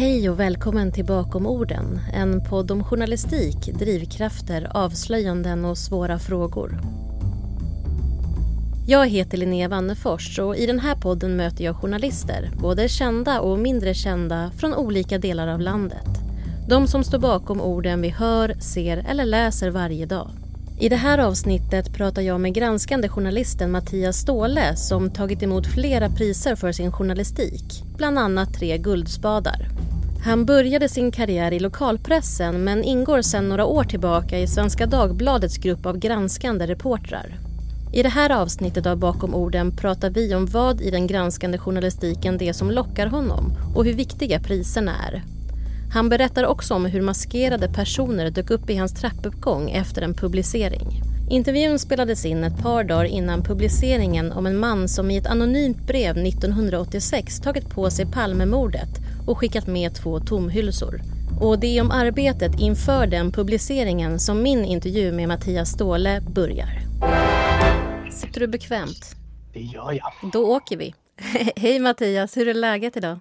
Hej och välkommen till Bakom orden, en podd om journalistik, drivkrafter, avslöjanden och svåra frågor. Jag heter Linnea Wannefors och i den här podden möter jag journalister, både kända och mindre kända, från olika delar av landet. De som står bakom orden vi hör, ser eller läser varje dag. I det här avsnittet pratar jag med granskande journalisten Mattias Ståhle som tagit emot flera priser för sin journalistik, bland annat tre Guldspadar. Han började sin karriär i lokalpressen men ingår sedan några år tillbaka i Svenska Dagbladets grupp av granskande reportrar. I det här avsnittet av Bakom orden pratar vi om vad i den granskande journalistiken det är som lockar honom och hur viktiga priserna är. Han berättar också om hur maskerade personer dök upp i hans trappuppgång efter en publicering. Intervjun spelades in ett par dagar innan publiceringen om en man som i ett anonymt brev 1986 tagit på sig Palmemordet och skickat med två tomhylsor. Och det är om arbetet inför den publiceringen som min intervju med Mattias Ståhle börjar. Sitter du bekvämt? Det gör jag. Då åker vi. Hej Mattias, hur är läget idag?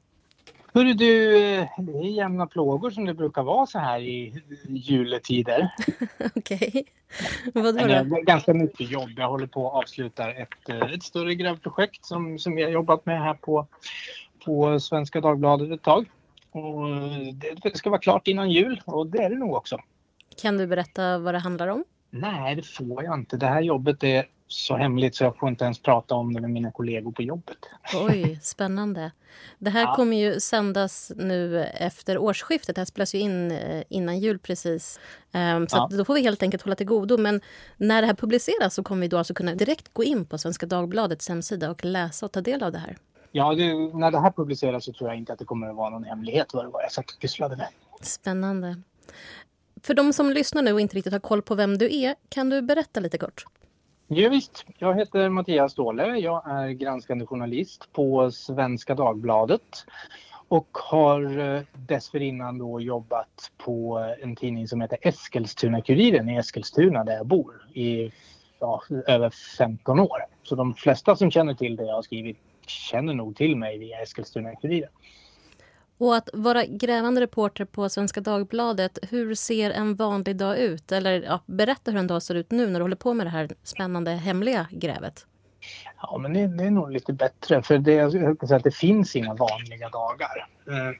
Hörru du, det är jämna plågor som det brukar vara så här i juletider. Okej. Vadå Men då? det är ganska mycket jobb. Jag håller på att avsluta ett, eh, ett större grävprojekt som, som har jobbat med här på, på Svenska Dagbladet ett tag. Och det, det ska vara klart innan jul och det är det nog också. Kan du berätta vad det handlar om? Nej, det får jag inte. Det här jobbet är så hemligt så jag får inte ens prata om det med mina kollegor på jobbet. Oj, spännande. Det här Ja. kommer ju sändas nu efter årsskiftet. Det här spelas ju in eh, innan jul precis. Ehm, Så Ja. då får vi helt enkelt hålla till godo. Men när det här publiceras så kommer vi då alltså kunna direkt gå in på Svenska Dagbladets hemsida och läsa och ta del av det här. Ja, det, när det här publiceras så tror jag inte att det kommer att vara någon hemlighet vad det var jag satt och pysslade med. Spännande. För de som lyssnar nu och inte riktigt har koll på vem du är, kan du berätta lite kort? Ja, visst. Jag heter Mattias Ståhle. Jag är granskande journalist på Svenska Dagbladet och har eh, dessförinnan då jobbat på en tidning som heter Eskilstuna-Kuriren i Eskilstuna där jag bor i ja, över 15 år. Så de flesta som känner till det jag har skrivit känner nog till mig via Eskilstuna-Kuriren. Och att vara grävande reporter på Svenska Dagbladet, hur ser en vanlig dag ut? Eller ja, berätta hur en dag ser ut nu när du håller på med det här spännande hemliga grävet. Ja, men det, det är nog lite bättre för det, jag skulle säga att det finns inga vanliga dagar. Mm.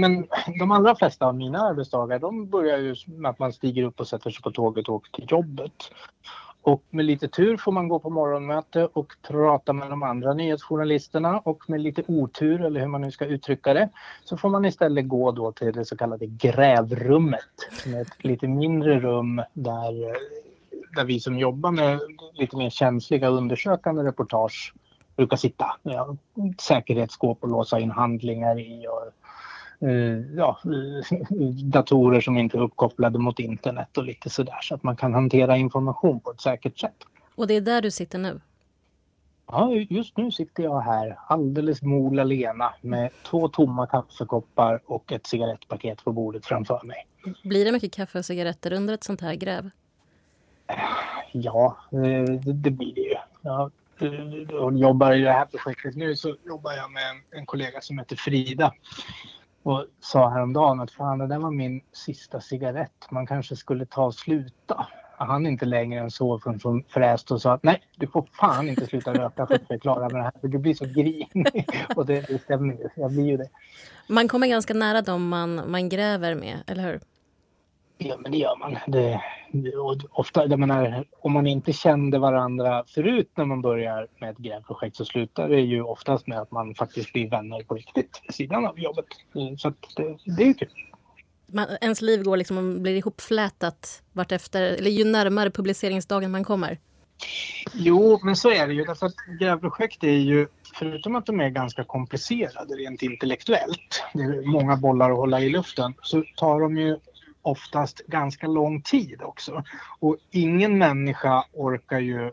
Men de allra flesta av mina arbetsdagar de börjar ju med att man stiger upp och sätter sig på tåget och åker till jobbet. Och med lite tur får man gå på morgonmöte och prata med de andra nyhetsjournalisterna och med lite otur eller hur man nu ska uttrycka det så får man istället gå då till det så kallade grävrummet som är ett lite mindre rum där, där vi som jobbar med lite mer känsliga undersökande reportage brukar sitta. Ja, säkerhetsskåp och låsa in handlingar i och ja, datorer som inte är uppkopplade mot internet och lite sådär så att man kan hantera information på ett säkert sätt. Och det är där du sitter nu. Ja, just nu sitter jag här alldeles mol alena med två tomma kaffekoppar och ett cigarettpaket på bordet framför mig. Blir det mycket kaffe och cigaretter under ett sånt här gräv? Ja, eh, det, blir det ju. Jag eh, jobbar i det här projektet nu så jobbar jag med en kollega som heter Frida. Och sa häromdagen att fan det där var min sista cigarett. Man kanske skulle ta och sluta. Han inte längre än så från, från fräst och sa att nej, du får fan inte sluta röka för att förklara är med det här. För du blir så grinig. och det, det stämmer ju. Jag blir ju det. Man kommer ganska nära dem man, man gräver med, eller hur? Ja, men det gör man. Det, det, ofta, jag menar, om man inte kände varandra förut när man börjar med ett grävprojekt så slutar det ju oftast med att man faktiskt blir vänner på riktigt vid sidan av jobbet. Mm, Så att det, det är ju kul. Man, ens liv går liksom blir ihopflätat vartefter, eller ju närmare publiceringsdagen man kommer. Jo, men så är det ju. Därför att grävprojekt är ju, förutom att de är ganska komplicerade rent intellektuellt, det är många bollar att hålla i luften, så tar de ju oftast ganska lång tid också. Och ingen människa orkar ju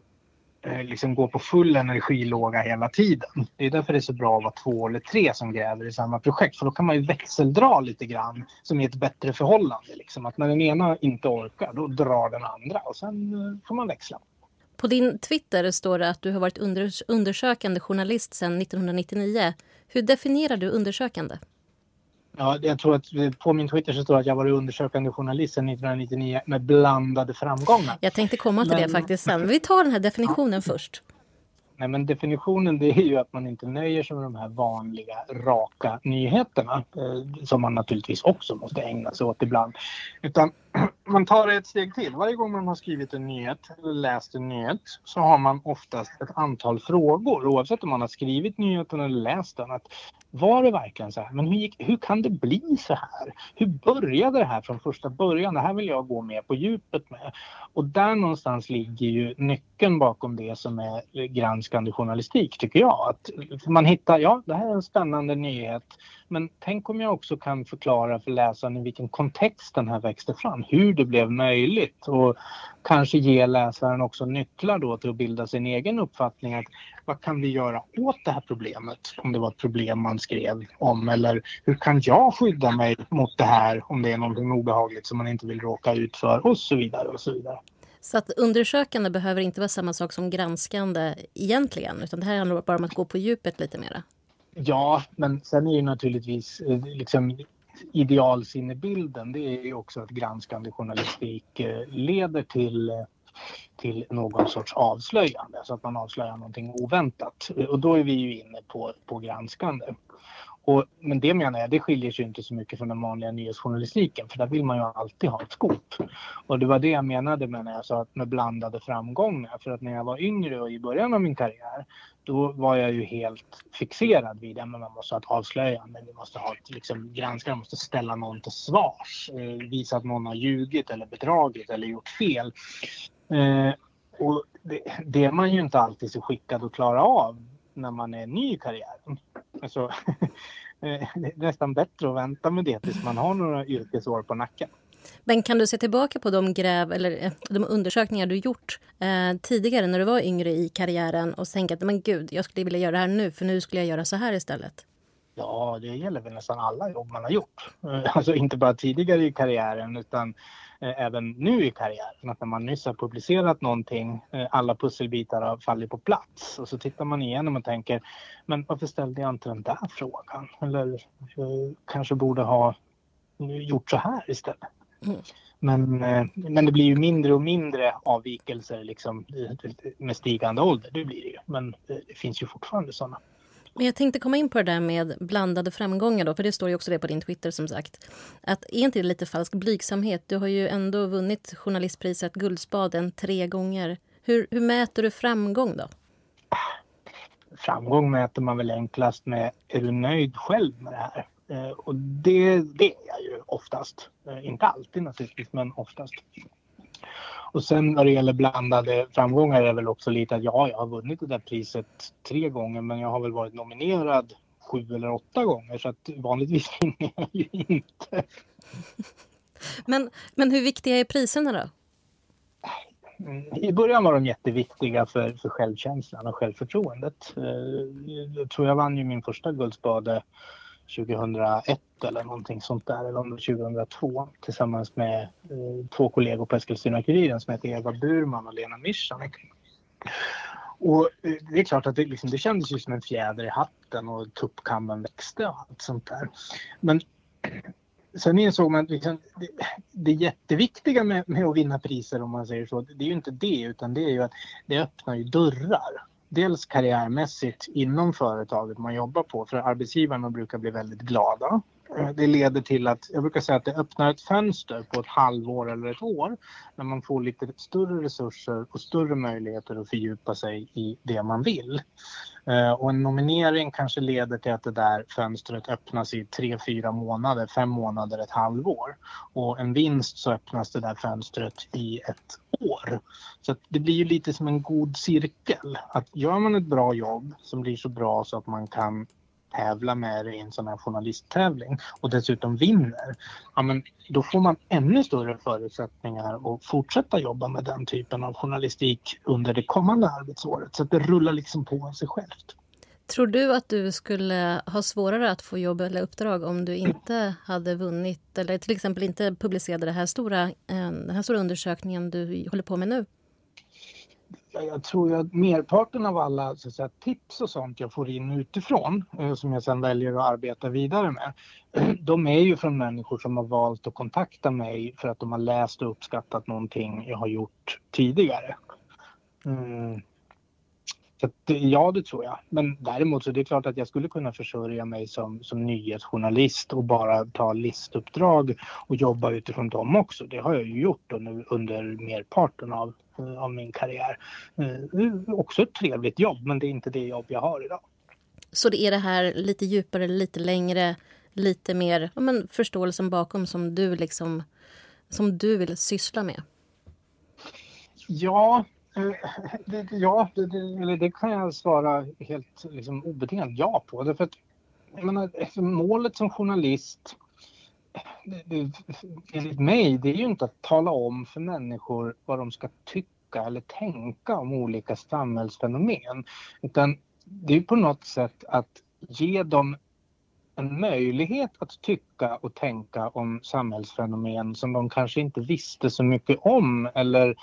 eh, liksom gå på full energilåga hela tiden. Det är därför det är så bra att vara två eller tre som gräver i samma projekt. För då kan man ju växeldra lite grann som i ett bättre förhållande. Liksom. Att när den ena inte orkar, då drar den andra och sen eh, får man växla. På din Twitter står det att du har varit unders- undersökande journalist sedan 1999. Hur definierar du undersökande? Ja, jag tror att på min Twitter så står det att jag varit undersökande journalist sedan 1999 med blandade framgångar. Jag tänkte komma till Men... det faktiskt sen. Vi tar den här definitionen först. Nej, men definitionen det är ju att man inte nöjer sig med de här vanliga raka nyheterna eh, som man naturligtvis också måste ägna sig åt ibland. Utan man tar ett steg till. Varje gång man har skrivit en nyhet eller läst en nyhet så har man oftast ett antal frågor oavsett om man har skrivit nyheten eller läst den. Att var det verkligen så här? Men hur, gick, hur kan det bli så här? Hur började det här från första början? Det här vill jag gå med på djupet med. Och där någonstans ligger ju nyckeln bakom det som är granskande journalistik tycker jag. Att man hittar, ja det här är en spännande nyhet men tänk om jag också kan förklara för läsaren i vilken kontext den här växte fram, hur det blev möjligt och kanske ge läsaren också nycklar då till att bilda sin egen uppfattning. Att vad kan vi göra åt det här problemet om det var ett problem man skrev om eller hur kan jag skydda mig mot det här om det är någonting obehagligt som man inte vill råka ut för och så vidare och så vidare. Så att undersökande behöver inte vara samma sak som granskande egentligen utan det här handlar bara om att gå på djupet lite mera? Ja, men sen är ju naturligtvis eh, liksom idealsinnebilden det är ju också att granskande journalistik eh, leder till eh, till någon sorts avslöjande, så att man avslöjar någonting oväntat. Och då är vi ju inne på, på granskande. Och, men det menar jag, det skiljer sig inte så mycket från den vanliga nyhetsjournalistiken för där vill man ju alltid ha ett skop. Och det var det jag menade med när jag sa att med blandade framgångar. För att när jag var yngre och i början av min karriär då var jag ju helt fixerad vid att man måste ha ett avslöjande, vi måste ha ett, liksom, granskare, måste ställa någon till svars, eh, visa att någon har ljugit eller bedragit eller gjort fel. Eh, och det, det, är man ju inte alltid så skickad att klara av när man är ny i karriären. Alltså, eh, det är nästan bättre att vänta med det tills man har några yrkesår på nacken. Men kan du se tillbaka på de gräv eller eh, de undersökningar du gjort eh, tidigare när du var yngre i karriären och tänka att men gud, jag skulle vilja göra det här nu för nu skulle jag göra så här istället? Ja, det gäller väl nästan alla jobb man har gjort. Eh, alltså inte bara tidigare i karriären utan även nu i karriären. Att när man nyss har publicerat någonting, eh, alla pusselbitar har fallit på plats. Och så tittar man igenom och tänker, men varför ställde jag inte den där frågan? Eller jag kanske borde ha gjort så här istället. Mm. Men, men det blir ju mindre och mindre avvikelser liksom, med stigande ålder. Det blir det ju. Men det finns ju fortfarande sådana. Men jag tänkte komma in på det där med blandade framgångar då, för det står ju också det på din Twitter som sagt. Att är inte det lite falsk blygsamhet? Du har ju ändå vunnit journalistpriset Guldspaden tre gånger. Hur, hur mäter du framgång då? Framgång mäter man väl enklast med, är du nöjd själv med det här? Eh, och det, det är jag ju oftast. Eh, inte alltid naturligtvis, men oftast. Och sen vad det gäller blandade framgångar är det väl också lite att ja, jag har vunnit det där priset tre gånger men jag har väl varit nominerad sju eller åtta gånger så att vanligtvis vinner jag ju inte. Men, men hur viktiga är priserna då? I början var de jätteviktiga för, för självkänslan och självförtroendet. Eh, jag tror jag vann ju min första Guldspade 2001 eller någonting sånt där, eller om det var 2002 tillsammans med eh, två kollegor på Eskilstuna-Kuriren som heter Eva Burman och Lena Mischan. Och eh, det är klart att det, liksom, det kändes ju som en fjäder i hatten och tuppkammen växte och allt sånt där. Men sen insåg man att liksom, det, det jätteviktiga med, med, att vinna priser om man säger så, det är ju inte det utan det är ju att det öppnar ju dörrar dels karriärmässigt inom företaget man jobbar på för arbetsgivarna brukar bli väldigt glada. Eh, det leder till att, jag brukar säga att det öppnar ett fönster på ett halvår eller ett år när man får lite större resurser och större möjligheter att fördjupa sig i det man vill. Eh, och en nominering kanske leder till att det där fönstret öppnas i tre, fyra månader, fem månader, ett halvår. Och en vinst så öppnas det där fönstret i ett år. Så det blir ju lite som en god cirkel. Att gör man ett bra jobb som blir så bra så att man kan tävla med det i en sån här journalisttävling och dessutom vinner, ja, men då får man ännu större förutsättningar att fortsätta jobba med den typen av journalistik under det kommande arbetsåret. Så att det rullar liksom på av sig självt. Tror du att du skulle ha svårare att få jobb eller uppdrag om du inte hade vunnit eller till exempel inte publicerade det här stora, eh, den här stora undersökningen du håller på med nu? Jag tror att merparten av alla så att säga, tips och sånt jag får in utifrån eh, som jag sen väljer att arbeta vidare med. De är ju från människor som har valt att kontakta mig för att de har läst och uppskattat någonting jag har gjort tidigare. Mm. Så att, ja, det tror jag. Men däremot så är det klart att jag skulle kunna försörja mig som, som nyhetsjournalist och bara ta listuppdrag och jobba utifrån dem också. Det har jag ju gjort under, under merparten av, av min karriär. Eh, också ett trevligt jobb, men det är inte det jobb jag har idag. Så det är det här lite djupare, lite längre, lite mer ja, men förståelsen bakom som du liksom som du vill syssla med? Ja, Eh, det, ja, det, det, det kan jag svara helt liksom, obetingat ja på. Därför att, jag menar, alltså, målet som journalist det, enligt mig, det är ju inte att tala om för människor vad de ska tycka eller tänka om olika samhällsfenomen. Utan det är på något sätt att ge dem en möjlighet att tycka och tänka om samhällsfenomen som de kanske inte visste så mycket om eller Eh,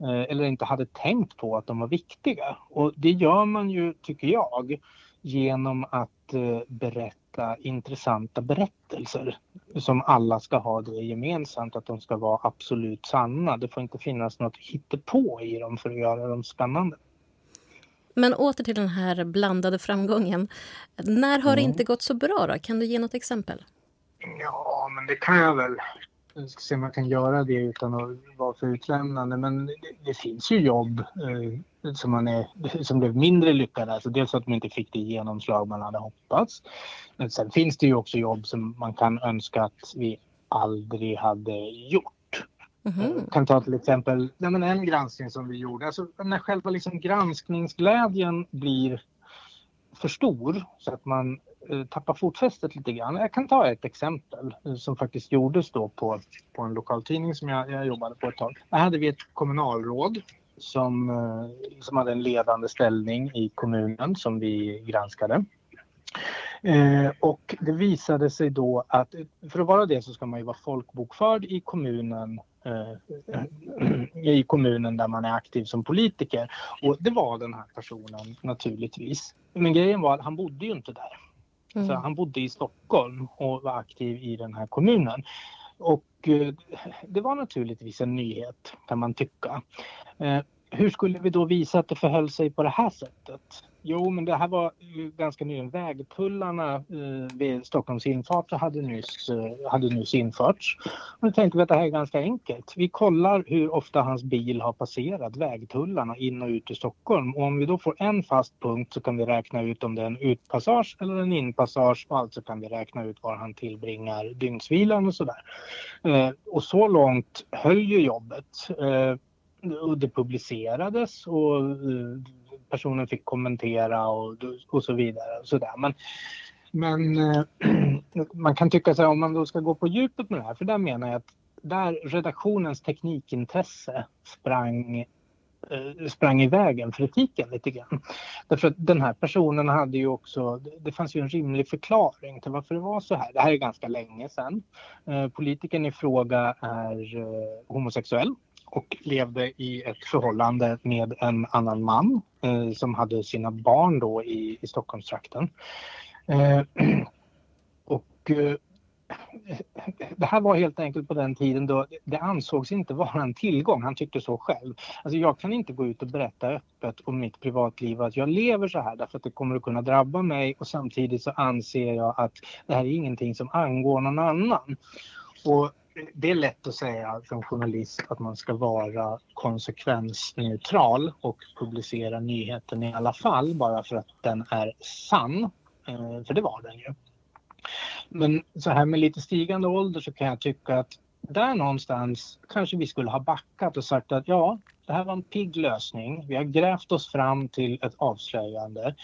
eller inte hade tänkt på att de var viktiga. Och det gör man ju, tycker jag, genom att eh, berätta intressanta berättelser som alla ska ha det gemensamt att de ska vara absolut sanna. Det får inte finnas något hittepå i dem för att göra dem spännande. Men åter till den här blandade framgången. När har mm. det inte gått så bra då? Kan du ge något exempel? Ja, men det kan jag väl. Jag ska se om jag kan göra det utan att vara för utlämnande. Men det, det finns ju jobb eh, som, man är, som blev mindre lyckade. Alltså dels att man inte fick det genomslag man hade hoppats. Men sen finns det ju också jobb som man kan önska att vi aldrig hade gjort. Mm -hmm. Jag kan ta till exempel ja, men en granskning som vi gjorde. Alltså, när själva liksom granskningsglädjen blir för stor så att man Eh, tappa fotfästet lite grann. Jag kan ta ett exempel eh, som faktiskt gjordes då på, på en lokaltidning som jag, jag jobbade på ett tag. Där hade vi ett kommunalråd som, eh, som hade en ledande ställning i kommunen som vi granskade. Eh, och det visade sig då att för att vara det så ska man ju vara folkbokförd i kommunen eh, i kommunen där man är aktiv som politiker. Och det var den här personen naturligtvis. Men grejen var att han bodde ju inte där. Mm. Så han bodde i Stockholm och var aktiv i den här kommunen. Och eh, det var naturligtvis en nyhet kan man tycka. Eh, hur skulle vi då visa att det förhöll sig på det här sättet? Jo, men det här var ganska nyligen. Vägtullarna eh, vid Stockholms infart hade nyss, eh, hade nyss införts. Och då tänkte vi att det här är ganska enkelt. Vi kollar hur ofta hans bil har passerat vägtullarna in och ut ur Stockholm. Och om vi då får en fast punkt så kan vi räkna ut om det är en utpassage eller en inpassage och alltså kan vi räkna ut var han tillbringar dygnsvilan och sådär. Eh, och så långt höll ju jobbet. Eh, och det publicerades och eh, personen fick kommentera och, och så vidare. Och så där. Men, men eh, man kan tycka så här, om man då ska gå på djupet med det här, för där menar jag att där redaktionens teknikintresse sprang eh, sprang i vägen för etiken lite grann. Därför att den här personen hade ju också, det fanns ju en rimlig förklaring till varför det var så här. Det här är ganska länge sedan. Eh, politikern i fråga är homosexuell och levde i ett förhållande med en annan man eh, som hade sina barn då i, i Stockholmstrakten. Eh, och eh, det här var helt enkelt på den tiden då det ansågs inte vara en tillgång. Han tyckte så själv. Alltså jag kan inte gå ut och berätta öppet om mitt privatliv att jag lever så här därför att det kommer att kunna drabba mig och samtidigt så anser jag att det här är ingenting som angår någon annan. Och det är lätt att säga som journalist att man ska vara konsekvensneutral och publicera nyheten i alla fall bara för att den är sann. Eh, för det var den ju. Men så här med lite stigande ålder så kan jag tycka att där någonstans kanske vi skulle ha backat och sagt att ja, det här var en pigg lösning. Vi har grävt oss fram till ett avslöjande.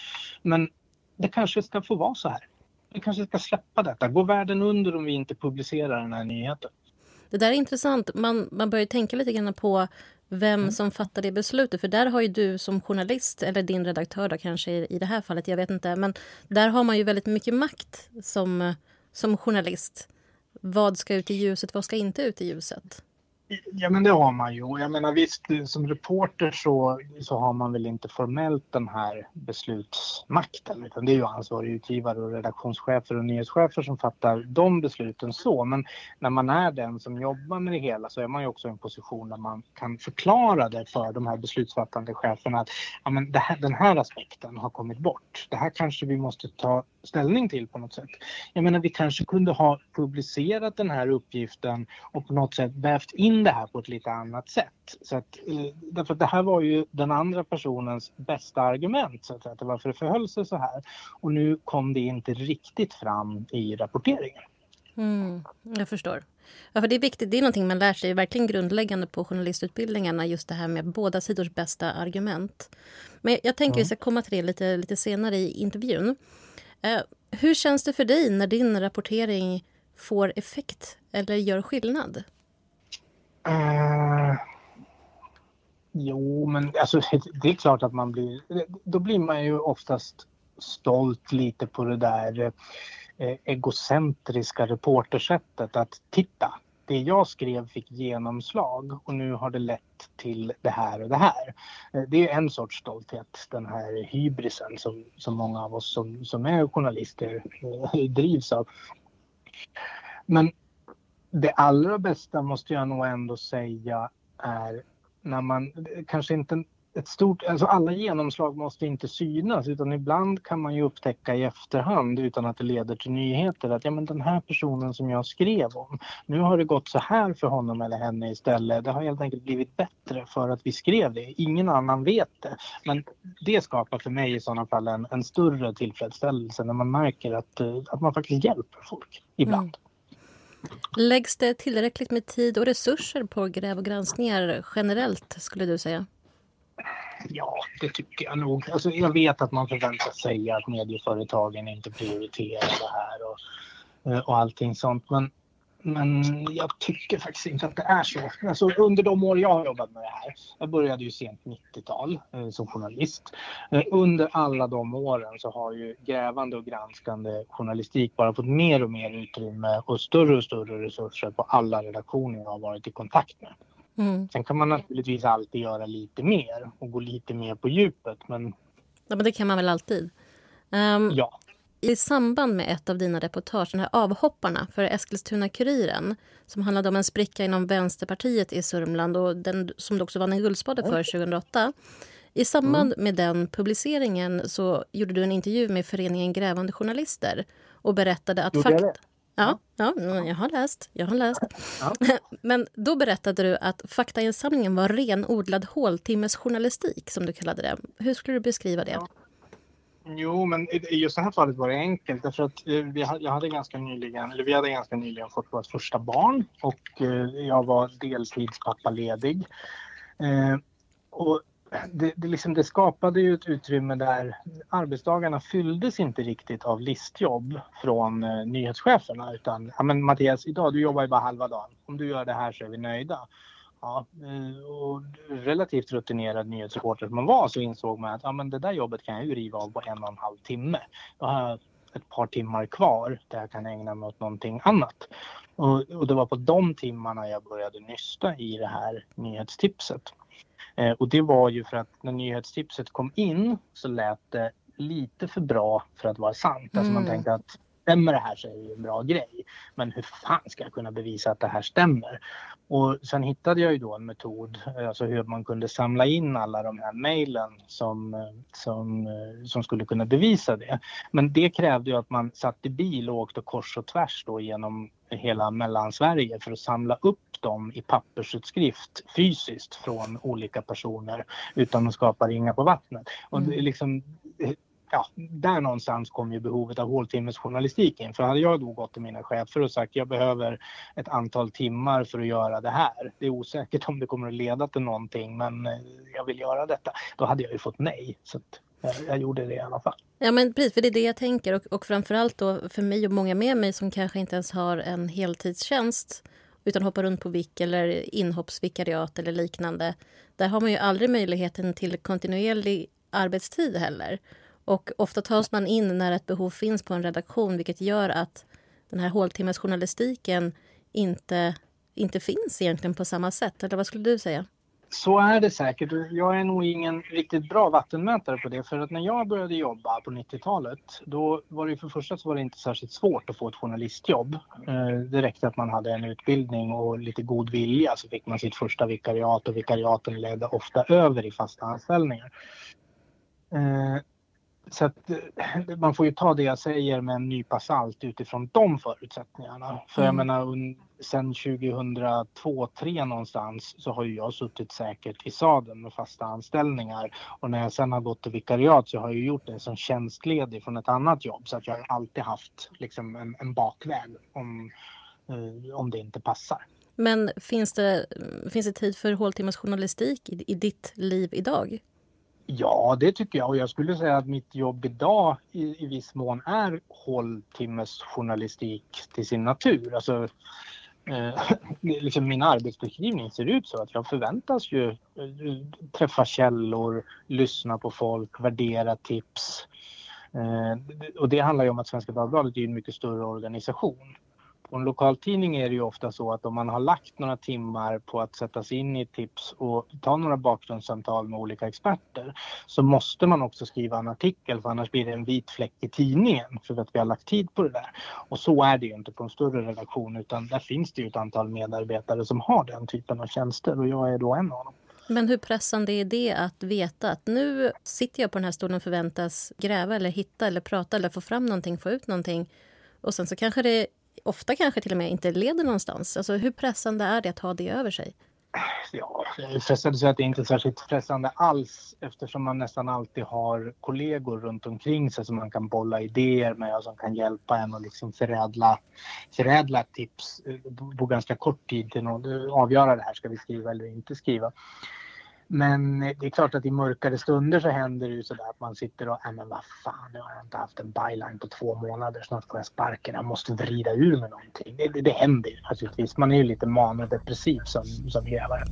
Men det kanske ska få vara så här vi kanske ska släppa detta. Går världen under om vi inte publicerar den här nyheten? Det där är intressant. Man, man börjar tänka lite grann på vem mm. som fattar det beslutet. För där har ju du som journalist, eller din redaktör då kanske i det här fallet, jag vet inte. Men där har man ju väldigt mycket makt som, som journalist. Vad ska ut i ljuset, vad ska inte ut i ljuset? Ja, men det har man ju. Jag menar visst, som reporter så, så har man väl inte formellt den här beslutsmakten, utan det är ju ansvarig utgivare och redaktionschefer och nyhetschefer som fattar de besluten så. Men när man är den som jobbar med det hela så är man ju också i en position där man kan förklara det för de här beslutsfattande cheferna att ja, men här, den här aspekten har kommit bort. Det här kanske vi måste ta ställning till på något sätt. Jag menar, vi kanske kunde ha publicerat den här uppgiften och på något sätt vävt in det här på ett lite annat sätt. Så att, eh, därför att det här var ju den andra personens bästa argument, så att säga, till varför det förhöll sig så här. Och nu kom det inte riktigt fram i rapporteringen. Mm, jag förstår. Ja, för det är viktigt. Det är någonting man lär sig verkligen grundläggande på journalistutbildningarna. Just det här med båda sidors bästa argument. Men jag tänker mm. vi ska komma till det lite, lite senare i intervjun. Eh, hur känns det för dig när din rapportering får effekt eller gör skillnad? Uh, jo, men alltså, det är klart att man blir... Då blir man ju oftast stolt lite på det där eh, egocentriska reportersättet att titta, det jag skrev fick genomslag och nu har det lett till det här och det här. Eh, det är en sorts stolthet, den här hybrisen som, som många av oss som, som är journalister eh, drivs av. Men det allra bästa måste jag nog ändå säga är när man eh, kanske inte ett stort, alltså alla genomslag måste inte synas utan ibland kan man ju upptäcka i efterhand utan att det leder till nyheter att ja men den här personen som jag skrev om, nu har det gått så här för honom eller henne istället. Det har helt enkelt blivit bättre för att vi skrev det. Ingen annan vet det. Men det skapar för mig i sådana fall en, en större tillfredsställelse när man märker att, eh, att man faktiskt hjälper folk ibland. Mm. Läggs det tillräckligt med tid och resurser på gräv och granskningar generellt skulle du säga? Ja, det tycker jag nog. Alltså, jag vet att man förväntas säga att medieföretagen inte prioriterar det här och, eh, och allting sånt. Men, men jag tycker faktiskt inte att det är så. Alltså, under de år jag har jobbat med det här, jag började ju sent 90-tal eh, som journalist. Eh, under alla de åren så har ju grävande och granskande journalistik bara fått mer och mer utrymme och större och större resurser på alla redaktioner jag har varit i kontakt med. Mm. Sen kan man naturligtvis alltid göra lite mer och gå lite mer på djupet. Men... Ja, men det kan man väl alltid? Um, ja. I samband med ett av dina reportage, den här avhopparna för Eskilstuna-Kuriren som handlade om en spricka inom Vänsterpartiet i Sörmland och den som du också vann en Guldspade för 2008. I samband mm. med den publiceringen så gjorde du en intervju med föreningen Grävande journalister och berättade att... Gjorde Ja, ja, jag har läst. Jag har läst. Ja. Men då berättade du att faktainsamlingen var renodlad håltimmesjournalistik, som du kallade det. Hur skulle du beskriva det? Ja. Jo, men i just det här fallet var det enkelt. Därför att eh, vi, jag hade ganska nyligen, eller vi hade ganska nyligen fått vårt första barn och eh, jag var deltidspappaledig. Eh, och det, det, liksom, det, skapade ju ett utrymme där arbetsdagarna fylldes inte riktigt av listjobb från eh, nyhetscheferna utan ja, men Mattias, idag du jobbar ju bara halva dagen. Om du gör det här så är vi nöjda. Ja, eh, och relativt rutinerad nyhetsreporter som man var så insåg man att ja, men det där jobbet kan jag ju riva av på en och en halv timme. Då har jag ett par timmar kvar där jag kan ägna mig åt någonting annat. Och, och det var på de timmarna jag började nysta i det här nyhetstipset. Eh, och det var ju för att när nyhetstipset kom in så lät det lite för bra för att vara sant. Mm. Alltså man mm. tänkte att stämmer det här så är det ju en bra grej. Men hur fan ska jag kunna bevisa att det här stämmer? Och sen hittade jag ju då en metod, alltså hur man kunde samla in alla de här mejlen som, som, som skulle kunna bevisa det. Men det krävde ju att man satt i bil och åkte kors och tvärs då genom hela Mellansverige för att samla upp dem i pappersutskrift fysiskt från olika personer utan att skapa ringar på vattnet. Och det, liksom, ja, där någonstans kom ju behovet av håltimmesjournalistik in. För hade jag då gått till mina chefer och sagt jag behöver ett antal timmar för att göra det här. Det är osäkert om det kommer att leda till någonting men eh, jag vill göra detta. Då hade jag ju fått nej. Så jag, Eh, jag, gjorde det i alla fall. Ja men precis, för det är det jag tänker. Och, och framförallt då för mig och många med mig som kanske inte ens har en heltidstjänst utan hoppar runt på VIK eller inhoppsvikariat eller liknande. Där har man ju aldrig möjligheten till kontinuerlig arbetstid heller. Och ofta tas man in när ett behov finns på en redaktion vilket gör att den här håltimmesjournalistiken inte inte finns egentligen på samma sätt? Eller vad skulle du säga? Så är det säkert. Jag är nog ingen riktigt bra vattenmätare på det. För att när jag började jobba på 90-talet, då var det för det första så var det inte särskilt svårt att få ett journalistjobb. Eh, det räckte att man hade en utbildning och lite god vilja så fick man sitt första vikariat och vikariaten ledde ofta över i fasta anställningar. Eh, så att, eh, man får ju ta det jag säger med en nypa salt utifrån de förutsättningarna. För jag mm. menar sen 2002, 2003 någonstans så har ju jag suttit säkert i sadeln med fasta anställningar. Och när jag sen har gått till vikariat så har jag gjort det som tjänstledig från ett annat jobb. Så att jag har alltid haft liksom en, en bakväg om, eh, om det inte passar. Men finns det, finns det tid för håltimmesjournalistik i, i ditt liv idag? Ja, det tycker jag. Och jag skulle säga att mitt jobb idag i, i viss mån är håltimmesjournalistik till sin natur. Alltså, eh, liksom min arbetsbeskrivning ser ut så att jag förväntas ju eh, träffa källor, lyssna på folk, värdera tips. Eh, och det handlar ju om att Svenska Dagbladet är en mycket större organisation. På en lokaltidning är det ju ofta så att om man har lagt några timmar på att sätta sig in i tips och ta några bakgrundssamtal med olika experter så måste man också skriva en artikel för annars blir det en vit fläck i tidningen för att vi har lagt tid på det där. Och så är det ju inte på en större redaktion utan där finns det ju ett antal medarbetare som har den typen av tjänster och jag är då en av dem. Men hur pressande är det att veta att nu sitter jag på den här stolen och förväntas gräva eller hitta eller prata eller få fram någonting, få ut någonting och sen så kanske det ofta kanske till och med inte leder någonstans. Alltså, hur pressande är det att ha det över sig? Ja, jag är frestad att säga att det inte är särskilt pressande alls eftersom man nästan alltid har kollegor runt omkring sig som man kan bolla idéer med och som kan hjälpa en att liksom förädla, förädla tips eh, på ganska kort tid till att avgöra det här, ska vi skriva eller inte skriva. Men det är klart att i mörkare stunder så händer det ju sådär att man sitter och, nej men vad fan, jag har inte haft en byline på två månader, snart får jag sparken, jag måste vrida ur med någonting. Det, det, det händer ju naturligtvis, man är ju lite manodepressiv som, som grävare.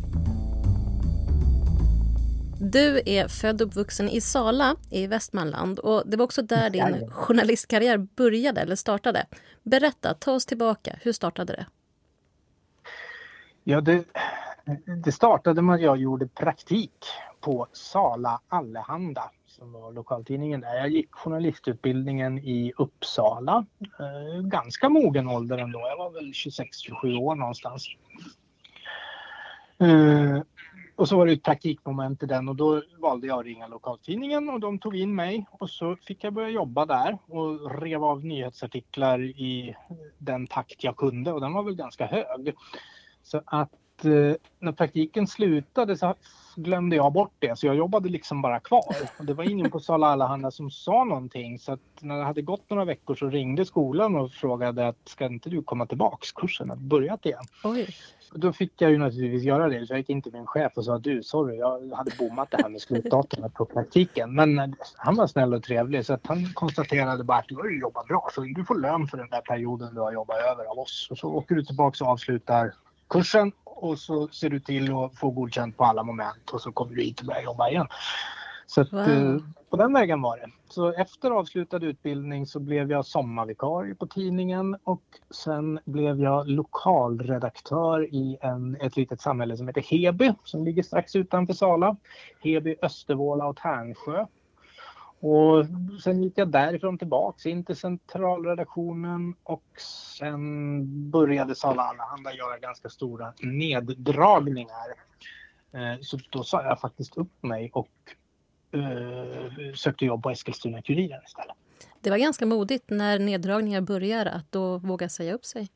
Du är född och uppvuxen i Sala i Västmanland och det var också där din journalistkarriär började eller startade. Berätta, ta oss tillbaka, hur startade det? Ja, det, Mm. det startade med att jag gjorde praktik på Sala Allehanda som var lokaltidningen där. Jag gick journalistutbildningen i Uppsala. Eh, ganska mogen ålder ändå. Jag var väl 26-27 år någonstans. Eh, och så var det ett praktikmoment i den och då valde jag att ringa lokaltidningen och de tog in mig och så fick jag börja jobba där och rev av nyhetsartiklar i den takt jag kunde och den var väl ganska hög. Så att eh, när praktiken slutade så glömde jag bort det så jag jobbade liksom bara kvar. Och det var ingen på Sala Allehanda som sa någonting så att när det hade gått några veckor så ringde skolan och frågade att ska inte du komma tillbaks? Kursen har börjat igen. Oj. Och då fick jag ju naturligtvis göra det så jag gick in till min chef och sa du sorry jag hade bommat det här med slutdatumet på praktiken. Men eh, han var snäll och trevlig så att han konstaterade bara att du har jobbat bra så du får lön för den där perioden du har jobbat över av oss. Och så åker du tillbaks och avslutar kursen och så ser du till att få godkänt på alla moment och så kommer du hit och börjar jobba igen. Så att, wow. Eh, på den vägen var det. Så efter avslutad utbildning så blev jag sommarvikarie på tidningen och sen blev jag lokalredaktör i en, ett litet samhälle som heter Heby som ligger strax utanför Sala. Heby, Östervåla och Tärnsjö. Och sen gick jag därifrån tillbaks in till centralredaktionen och sen började Sala Allehanda göra ganska stora neddragningar. Eh, så då sa jag faktiskt upp mig och uh, sökte jobb på Eskilstuna-Kuriren istället. Det var ganska modigt när neddragningar börjar att då våga säga upp sig.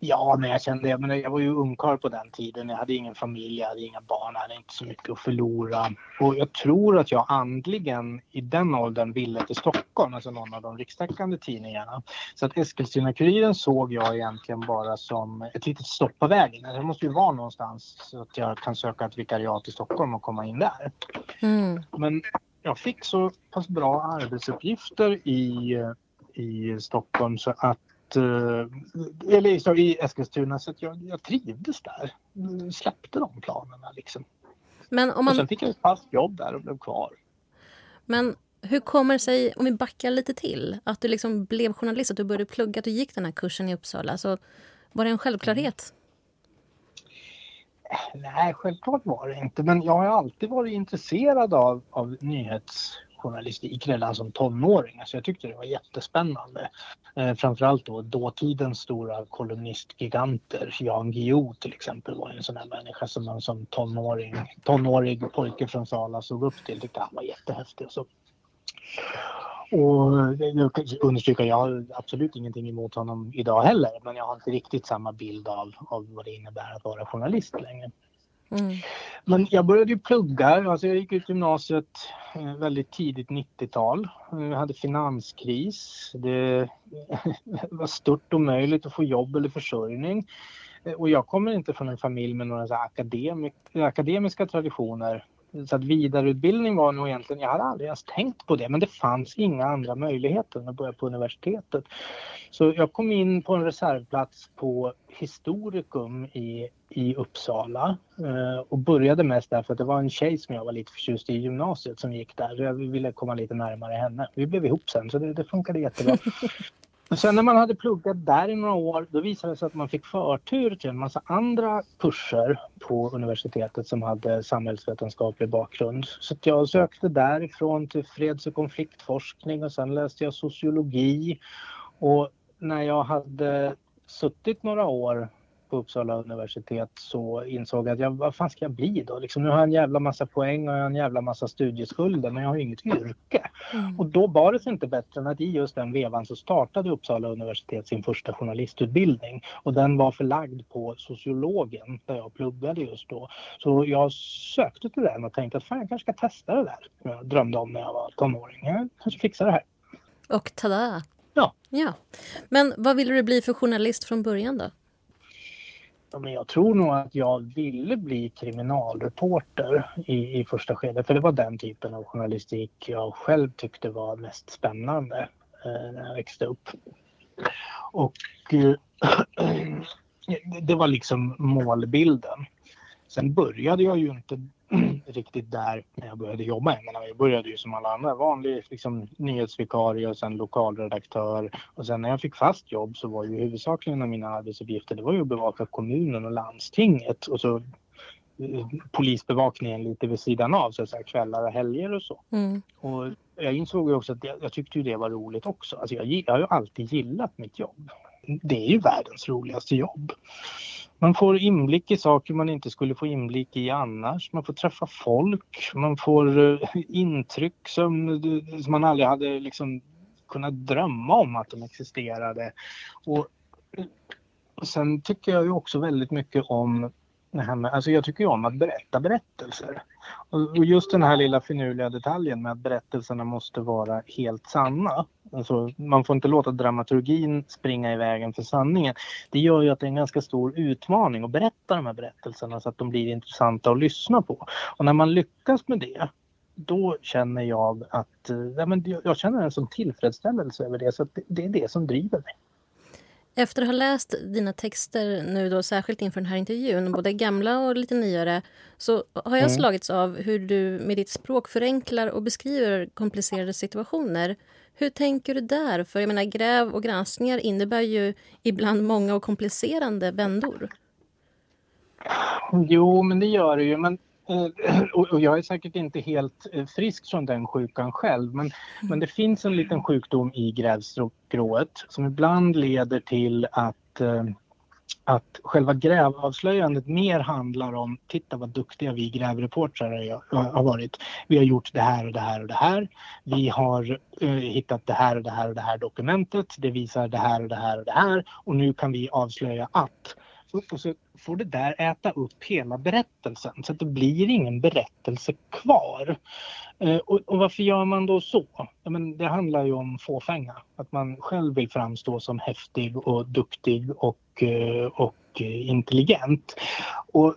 Ja, men jag kände, menar, jag var ju ungkarl på den tiden. Jag hade ingen familj, jag hade inga barn, jag hade inte så mycket att förlora. Och jag tror att jag andligen i den åldern ville till Stockholm, alltså någon av de rikstäckande tidningarna. Så att Eskilstuna-Kuriren såg jag egentligen bara som ett litet stopp på vägen. Det måste ju vara någonstans så att jag kan söka ett vikariat i Stockholm och komma in där. Mm. Men jag fick så pass bra arbetsuppgifter i, i Stockholm så att eller så i Eskilstuna så att jag, jag trivdes där. Släppte de planerna liksom. Men om man... Och sen fick jag ett fast jobb där och blev kvar. Men hur kommer det sig, om vi backar lite till, att du liksom blev journalist, att du började plugga, att du gick den här kursen i Uppsala. Så Var det en självklarhet? Nej, självklart var det inte. Men jag har alltid varit intresserad av, av journalistik redan som tonåring. Alltså jag tyckte det var jättespännande. Eh, framförallt då dåtidens stora kolumnistgiganter. Jan Guillou till exempel var en sån här människa som man som tonåring, tonårig pojke från Sala såg upp till. Tyckte han var jättehäftig. Och så och eh, jag understryka, jag har absolut ingenting emot honom idag heller men jag har inte riktigt samma bild av, av vad det innebär att vara journalist längre. Mm. Men jag började ju plugga, alltså jag gick ut gymnasiet eh, väldigt tidigt 90-tal. Eh, jag hade finanskris. Det var stort omöjligt att få jobb eller försörjning. Eh, och jag kommer inte från en familj med några akademik akademiska traditioner så att vidareutbildning var nog egentligen, jag hade aldrig ens tänkt på det, men det fanns inga andra möjligheter än att börja på universitetet. Så jag kom in på en reservplats på historikum i, i Uppsala eh, och började mest därför att det var en tjej som jag var lite förtjust i gymnasiet som gick där. Jag ville komma lite närmare henne. Vi blev ihop sen så det, det funkade jättebra. Men sen när man hade pluggat där i några år då visade det sig att man fick förtur till en massa andra kurser på universitetet som hade samhällsvetenskaplig bakgrund. Så jag sökte därifrån till freds och konfliktforskning och sen läste jag sociologi. Och när jag hade suttit några år på Uppsala universitet så insåg jag att jag, vad fan ska jag bli då? Liksom, nu har jag en jävla massa poäng och jag har en jävla massa studieskulder men jag har inget yrke. Mm. Och då var det inte bättre än att i just den vevan så startade Uppsala universitet sin första journalistutbildning och den var förlagd på sociologen där jag pluggade just då. Så jag sökte till den och tänkte att fan jag kanske ska testa det där som jag drömde om när jag var tonåring. Jag kanske fixar det här. Och tada! Ja. ja. Men vad ville du bli för journalist från början då? Ja, men jag tror nog att jag ville bli kriminalreporter i, i första skedet. För det var den typen av journalistik jag själv tyckte var mest spännande eh, när jag växte upp. Och eh, det var liksom målbilden. Sen började jag ju inte riktigt där när jag började jobba. Jag, menar, jag började ju som alla andra, vanlig liksom, nyhetsvikarie och sen lokalredaktör. Och sen när jag fick fast jobb så var ju huvudsakligen av mina arbetsuppgifter det var ju att bevaka kommunen och landstinget och så eh, polisbevakningen lite vid sidan av, så att säga, kvällar och helger och så. Mm. Och jag insåg ju också att jag, jag tyckte ju det var roligt också. Alltså jag, jag har ju alltid gillat mitt jobb. Det är ju världens roligaste jobb. Man får inblick i saker man inte skulle få inblick i annars. Man får träffa folk, man får eh, intryck som, eh, som, man aldrig hade liksom kunnat drömma om att de existerade. Och, eh, och sen tycker jag ju också väldigt mycket om det här med, alltså jag tycker ju om att berätta berättelser. Och just den här lilla finurliga detaljen med att berättelserna måste vara helt sanna. Alltså, man får inte låta dramaturgin springa i vägen för sanningen. Det gör ju att det är en ganska stor utmaning att berätta de här berättelserna så att de blir intressanta att lyssna på. Och när man lyckas med det då känner jag att eh, ja, men jag känner en sån tillfredsställelse över det så det, det är det som driver mig. Efter att ha läst dina texter nu då, särskilt inför den här intervjun, både gamla och lite nyare, så har jag mm. slagits av hur du med ditt språk förenklar och beskriver komplicerade situationer. Hur tänker du där? För jag menar, gräv och granskningar innebär ju ibland många och komplicerande vändor. Jo, men det gör det ju. Men och jag är säkert inte helt eh, frisk från den sjukan själv men, men det finns en liten sjukdom i grävstrået som ibland leder till att eh, att själva grävavslöjandet mer handlar om titta vad duktiga vi grävreportrar har varit. Vi har gjort det här och det här och det här. Vi har uh, hittat det här och det här och det här dokumentet. Det visar det här och det här och det här och nu kan vi avslöja att och så får det där äta upp hela berättelsen så att det blir ingen berättelse kvar. Eh, och, och, varför gör man då så? Ja, men det handlar ju om fåfänga. Att man själv vill framstå som häftig och duktig och, eh, och intelligent. Och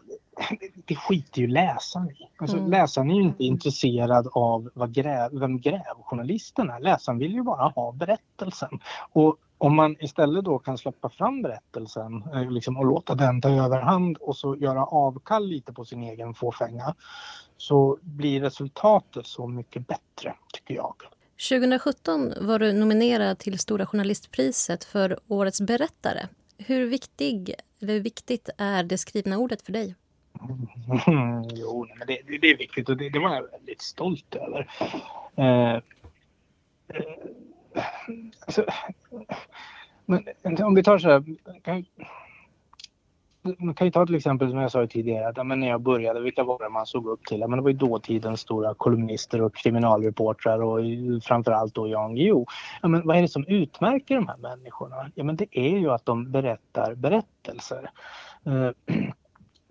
det skiter ju läsaren i. Alltså, mm. Läsaren är ju inte intresserad av vad gräv, vem grävjournalisten är. Läsaren vill ju bara ha berättelsen. Och om man istället då kan släppa fram berättelsen eh, liksom, och låta den ta överhand och så göra avkall lite på sin egen fåfänga så blir resultatet så mycket bättre, tycker jag. 2017 var du nominerad till Stora journalistpriset för Årets berättare. Hur viktig, eller viktigt är det skrivna ordet för dig? Mm, jo, men det, det, är viktigt och det, det, var jag väldigt stolt över. Eh, eh, alltså, men om vi tar så här, kan, man kan ju ta till exempel som jag sa tidigare, att men när jag började, vilka var det man såg upp till? men det var ju dåtidens stora kolumnister och kriminalreportrar och framförallt då Jan Guillou. Ja, men vad är det som utmärker de här människorna? Ja, men det är ju att de berättar berättelser. Eh,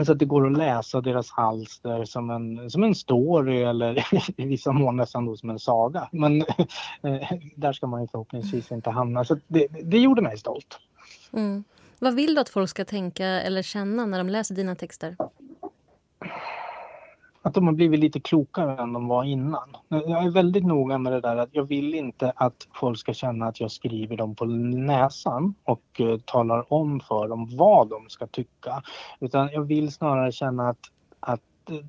men så att det går att läsa deras halster som en, som en story eller i vissa mån nästan då som en saga. Men eh, där ska man ju förhoppningsvis inte hamna. Så det, det gjorde mig stolt. Mm. Vad vill du att folk ska tänka eller känna när de läser dina texter? Att de har blivit lite klokare än de var innan. Jag är väldigt noga med det där att jag vill inte att folk ska känna att jag skriver dem på näsan och uh, talar om för dem vad de ska tycka. Utan jag vill snarare känna att, att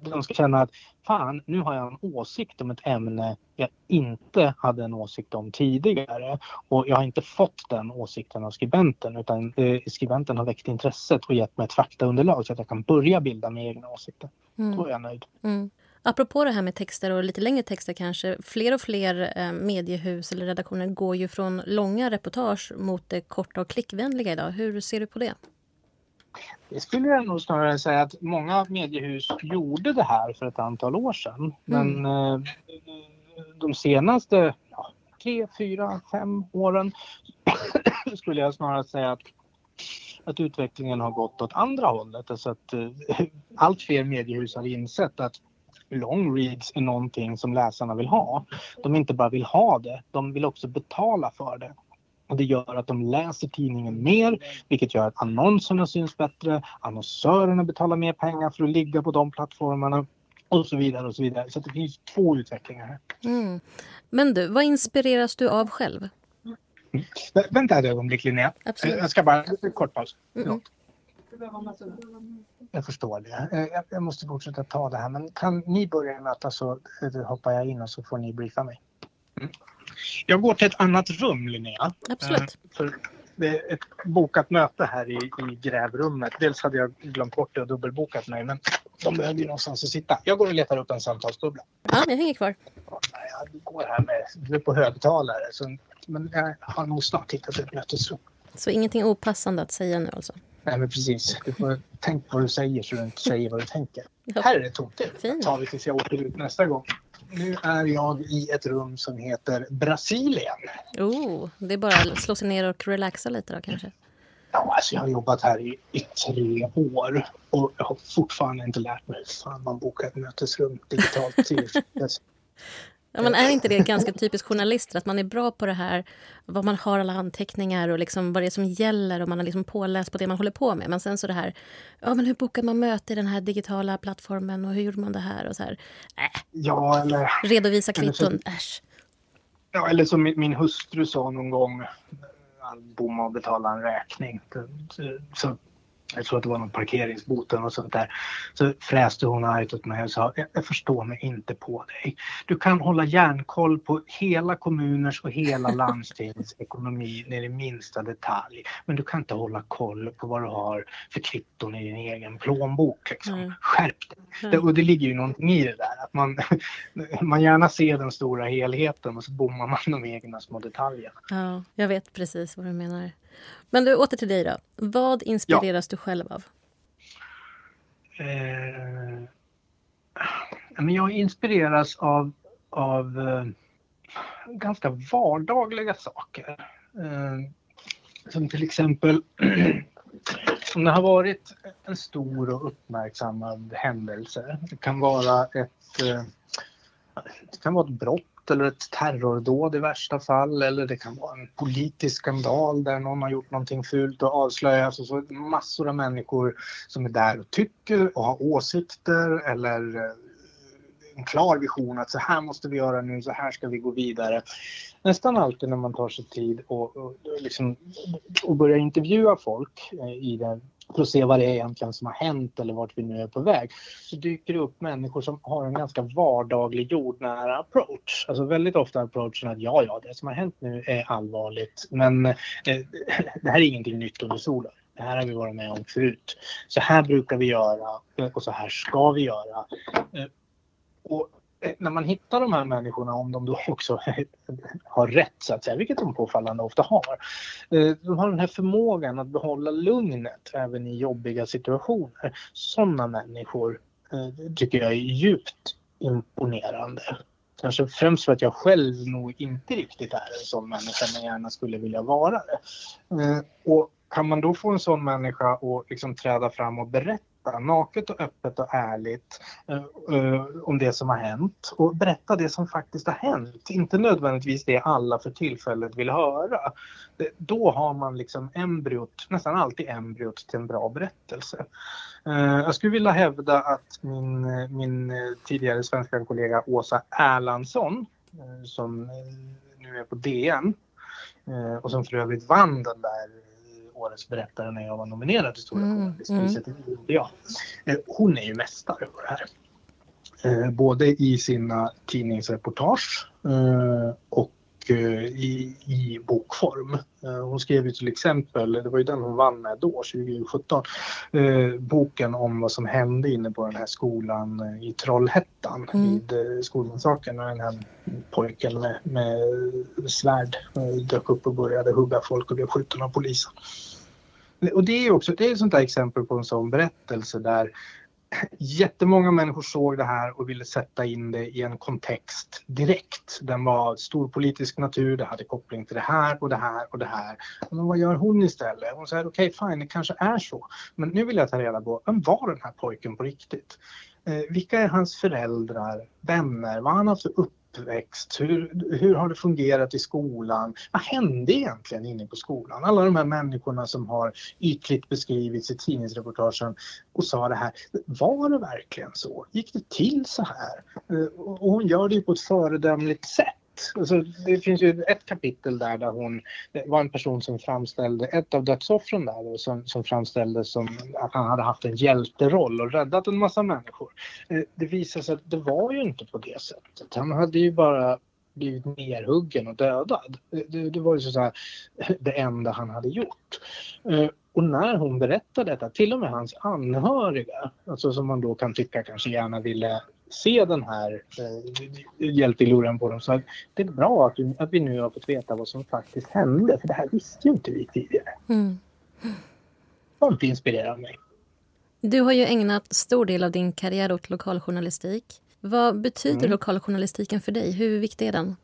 de ska känna att fan, nu har jag en åsikt om ett ämne jag inte hade en åsikt om tidigare. Och jag har inte fått den åsikten av skribenten utan eh, skribenten har väckt intresset och gett mig ett faktaunderlag så att jag kan börja bilda mig egna åsikter. Mm. Då är jag nöjd. Mm. Apropå det här med texter och lite längre texter kanske. Fler och fler eh, mediehus eller redaktioner går ju från långa reportage mot det korta och klickvänliga idag. Hur ser du på det? Det skulle jag nog snarare säga att många mediehus gjorde det här för ett antal år sedan. Men mm. Eh, de senaste ja, tre, fyra, fem åren skulle jag snarare säga att, att utvecklingen har gått åt andra hållet. Alltså att uh, allt fler mediehus har insett att long reads är någonting som läsarna vill ha. De inte bara vill ha det, de vill också betala för det. Det gör att de läser tidningen mer, vilket gör att annonserna syns bättre, annonsörerna betalar mer pengar för att ligga på de plattformarna och så vidare. och Så vidare. Så det finns två utvecklingar här. Mm. Men du, vad inspireras du av själv? Mm. Vänta ett ögonblick Linnea. Absolut. Jag ska bara, kort paus. Mm. Jag förstår det. Jag, jag, måste fortsätta ta det här. Men kan ni börja mötas så hoppar jag in och så får ni briefa mig. Jag går till ett annat rum, Linnea. Absolut. Eh, för det är ett bokat möte här i, i grävrummet. Dels hade jag glömt bort det och dubbelbokat mig, men de behöver ju någonstans att sitta. Jag går och letar upp en samtalsbubbla. Ja, jag hänger kvar. Jag går här med, du är på högtalare, så, men jag har nog snart hittat ett mötesrum. Så ingenting opassande att säga nu alltså? Nej, men precis. Du får tänka vad du säger så du inte säger vad du tänker. Här är det tomt. Det tar vi tills jag åker ut nästa gång nu är jag i ett rum som heter Brasilien. Oh, det är bara att slå sig ner och relaxa lite då kanske? Ja, alltså jag har jobbat här i, i tre år och jag har fortfarande inte lärt mig hur fan man bokar ett mötesrum digitalt. Ja, men är inte det ganska typiskt journalister att man är bra på det här, vad man har alla anteckningar och liksom vad det är som gäller och man har liksom påläst på det man håller på med. Men sen så det här, ja men hur bokar man möte i den här digitala plattformen och hur gjorde man det här och så här. Äh. Ja, eller... Redovisa kvitton, äsch. Ja, eller som min, min hustru sa någon gång, bomma och betala en räkning. Så jag tror att det var någon parkeringsboten och sånt där. Så fräste hon argt åt mig och sa, jag förstår mig inte på dig. Du kan hålla järnkoll på hela kommuners och hela landstings ekonomi ner i minsta detalj. Men du kan inte hålla koll på vad du har för kvitton i din egen plånbok. Liksom. Mm. Skärp dig! Mm. Och det ligger ju någonting i det där. Att man, man gärna ser den stora helheten och så bommar man de egna små detaljerna. Ja, jag vet precis vad du menar. Men du, åter till dig då. Vad inspireras ja. du själv av? Eh, men jag inspireras av, av eh, ganska vardagliga saker. Eh, som till exempel om det har varit en stor och uppmärksammad händelse. Det kan vara ett, eh, det kan vara ett brott eller ett terrordåd i värsta fall eller det kan vara en politisk skandal där någon har gjort någonting fult och avslöjas och så massor av människor som är där och tycker och har åsikter eller eh, en klar vision att så här måste vi göra nu, så här ska vi gå vidare. Nästan alltid när man tar sig tid och, och, liksom, och börjar intervjua folk eh, i den för att se vad det är egentligen som har hänt eller vart vi nu är på väg, så dyker det upp människor som har en ganska vardaglig jordnära approach. Alltså väldigt ofta approachen att ja, ja, det som har hänt nu är allvarligt, men eh, det här är ingenting nytt under solen. Det här har vi varit med om förut. Så här brukar vi göra eh, och så här ska vi göra. Eh, och när man hittar de här människorna, om de då också har rätt så att säga, vilket de påfallande ofta har. Eh, de har den här förmågan att behålla lugnet även i jobbiga situationer. Sådana människor eh, tycker jag är djupt imponerande. Kanske främst för att jag själv nog inte riktigt är en sån människa men gärna skulle vilja vara det. Eh, och kan man då få en sån människa att liksom träda fram och berätta naket och öppet och ärligt eh, eh, om det som har hänt och berätta det som faktiskt har hänt. Inte nödvändigtvis det alla för tillfället vill höra. Det, då har man liksom embryot, nästan alltid embryot till en bra berättelse. Eh, jag skulle vilja hävda att min, min tidigare svenska kollega Åsa Erlandsson eh, som nu är på DN eh, och som för övrigt vann den där Årets berättare när jag var nominerad till Stora mm. Journalistpriset. Mm. Ja. Hon är ju mästare på det här. Eh, både i sina tidningsreportage eh, och eh, i, i bokform. Hon skrev ju till exempel, det var ju den hon vann med då, 2017, boken om vad som hände inne på den här skolan i Trollhättan mm. vid skolmassakern när den här pojken med, med svärd dök upp och började hugga folk och blev skjuten av polisen. Och det är också det är ett sånt där exempel på en sån berättelse där jättemånga människor såg det här och ville sätta in det i en kontext direkt. Den var stor politisk natur, det hade koppling till det här och det här och det här. Men vad gör hon istället? Hon säger okej, okay, fine, det kanske är så. Men nu vill jag ta reda på, vem var den här pojken på riktigt? Eh, vilka är hans föräldrar, vänner, vad har han haft för upp uppväxt? Hur, hur har det fungerat i skolan? Vad hände egentligen inne på skolan? Alla de här människorna som har ytligt beskrivits i tidningsreportagen och sa det här. Var det verkligen så? Gick det till så här? Eh, och hon gör det ju på ett föredömligt sätt. Alltså, det finns ju ett kapitel där, där hon det var en person som framställde, ett av dödsoffren där då, som, som framställdes som att han hade haft en hjälteroll och räddat en massa människor. Eh, det visade sig att det var ju inte på det sättet. Han hade ju bara blivit nerhuggen och dödad. Det, det var ju så här, det enda han hade gjort. Eh, och när hon berättade detta, till och med hans anhöriga, alltså som man då kan tycka kanske gärna ville se den här eh, hjälteglorian på dem. Så det är bra att vi, att vi nu har fått veta vad som faktiskt hände, för det här visste ju inte vi tidigare. Mm. Sånt inspirerar mig. Du har ju ägnat stor del av din karriär åt lokaljournalistik. Vad betyder mm. lokaljournalistiken för dig? Hur viktig är den?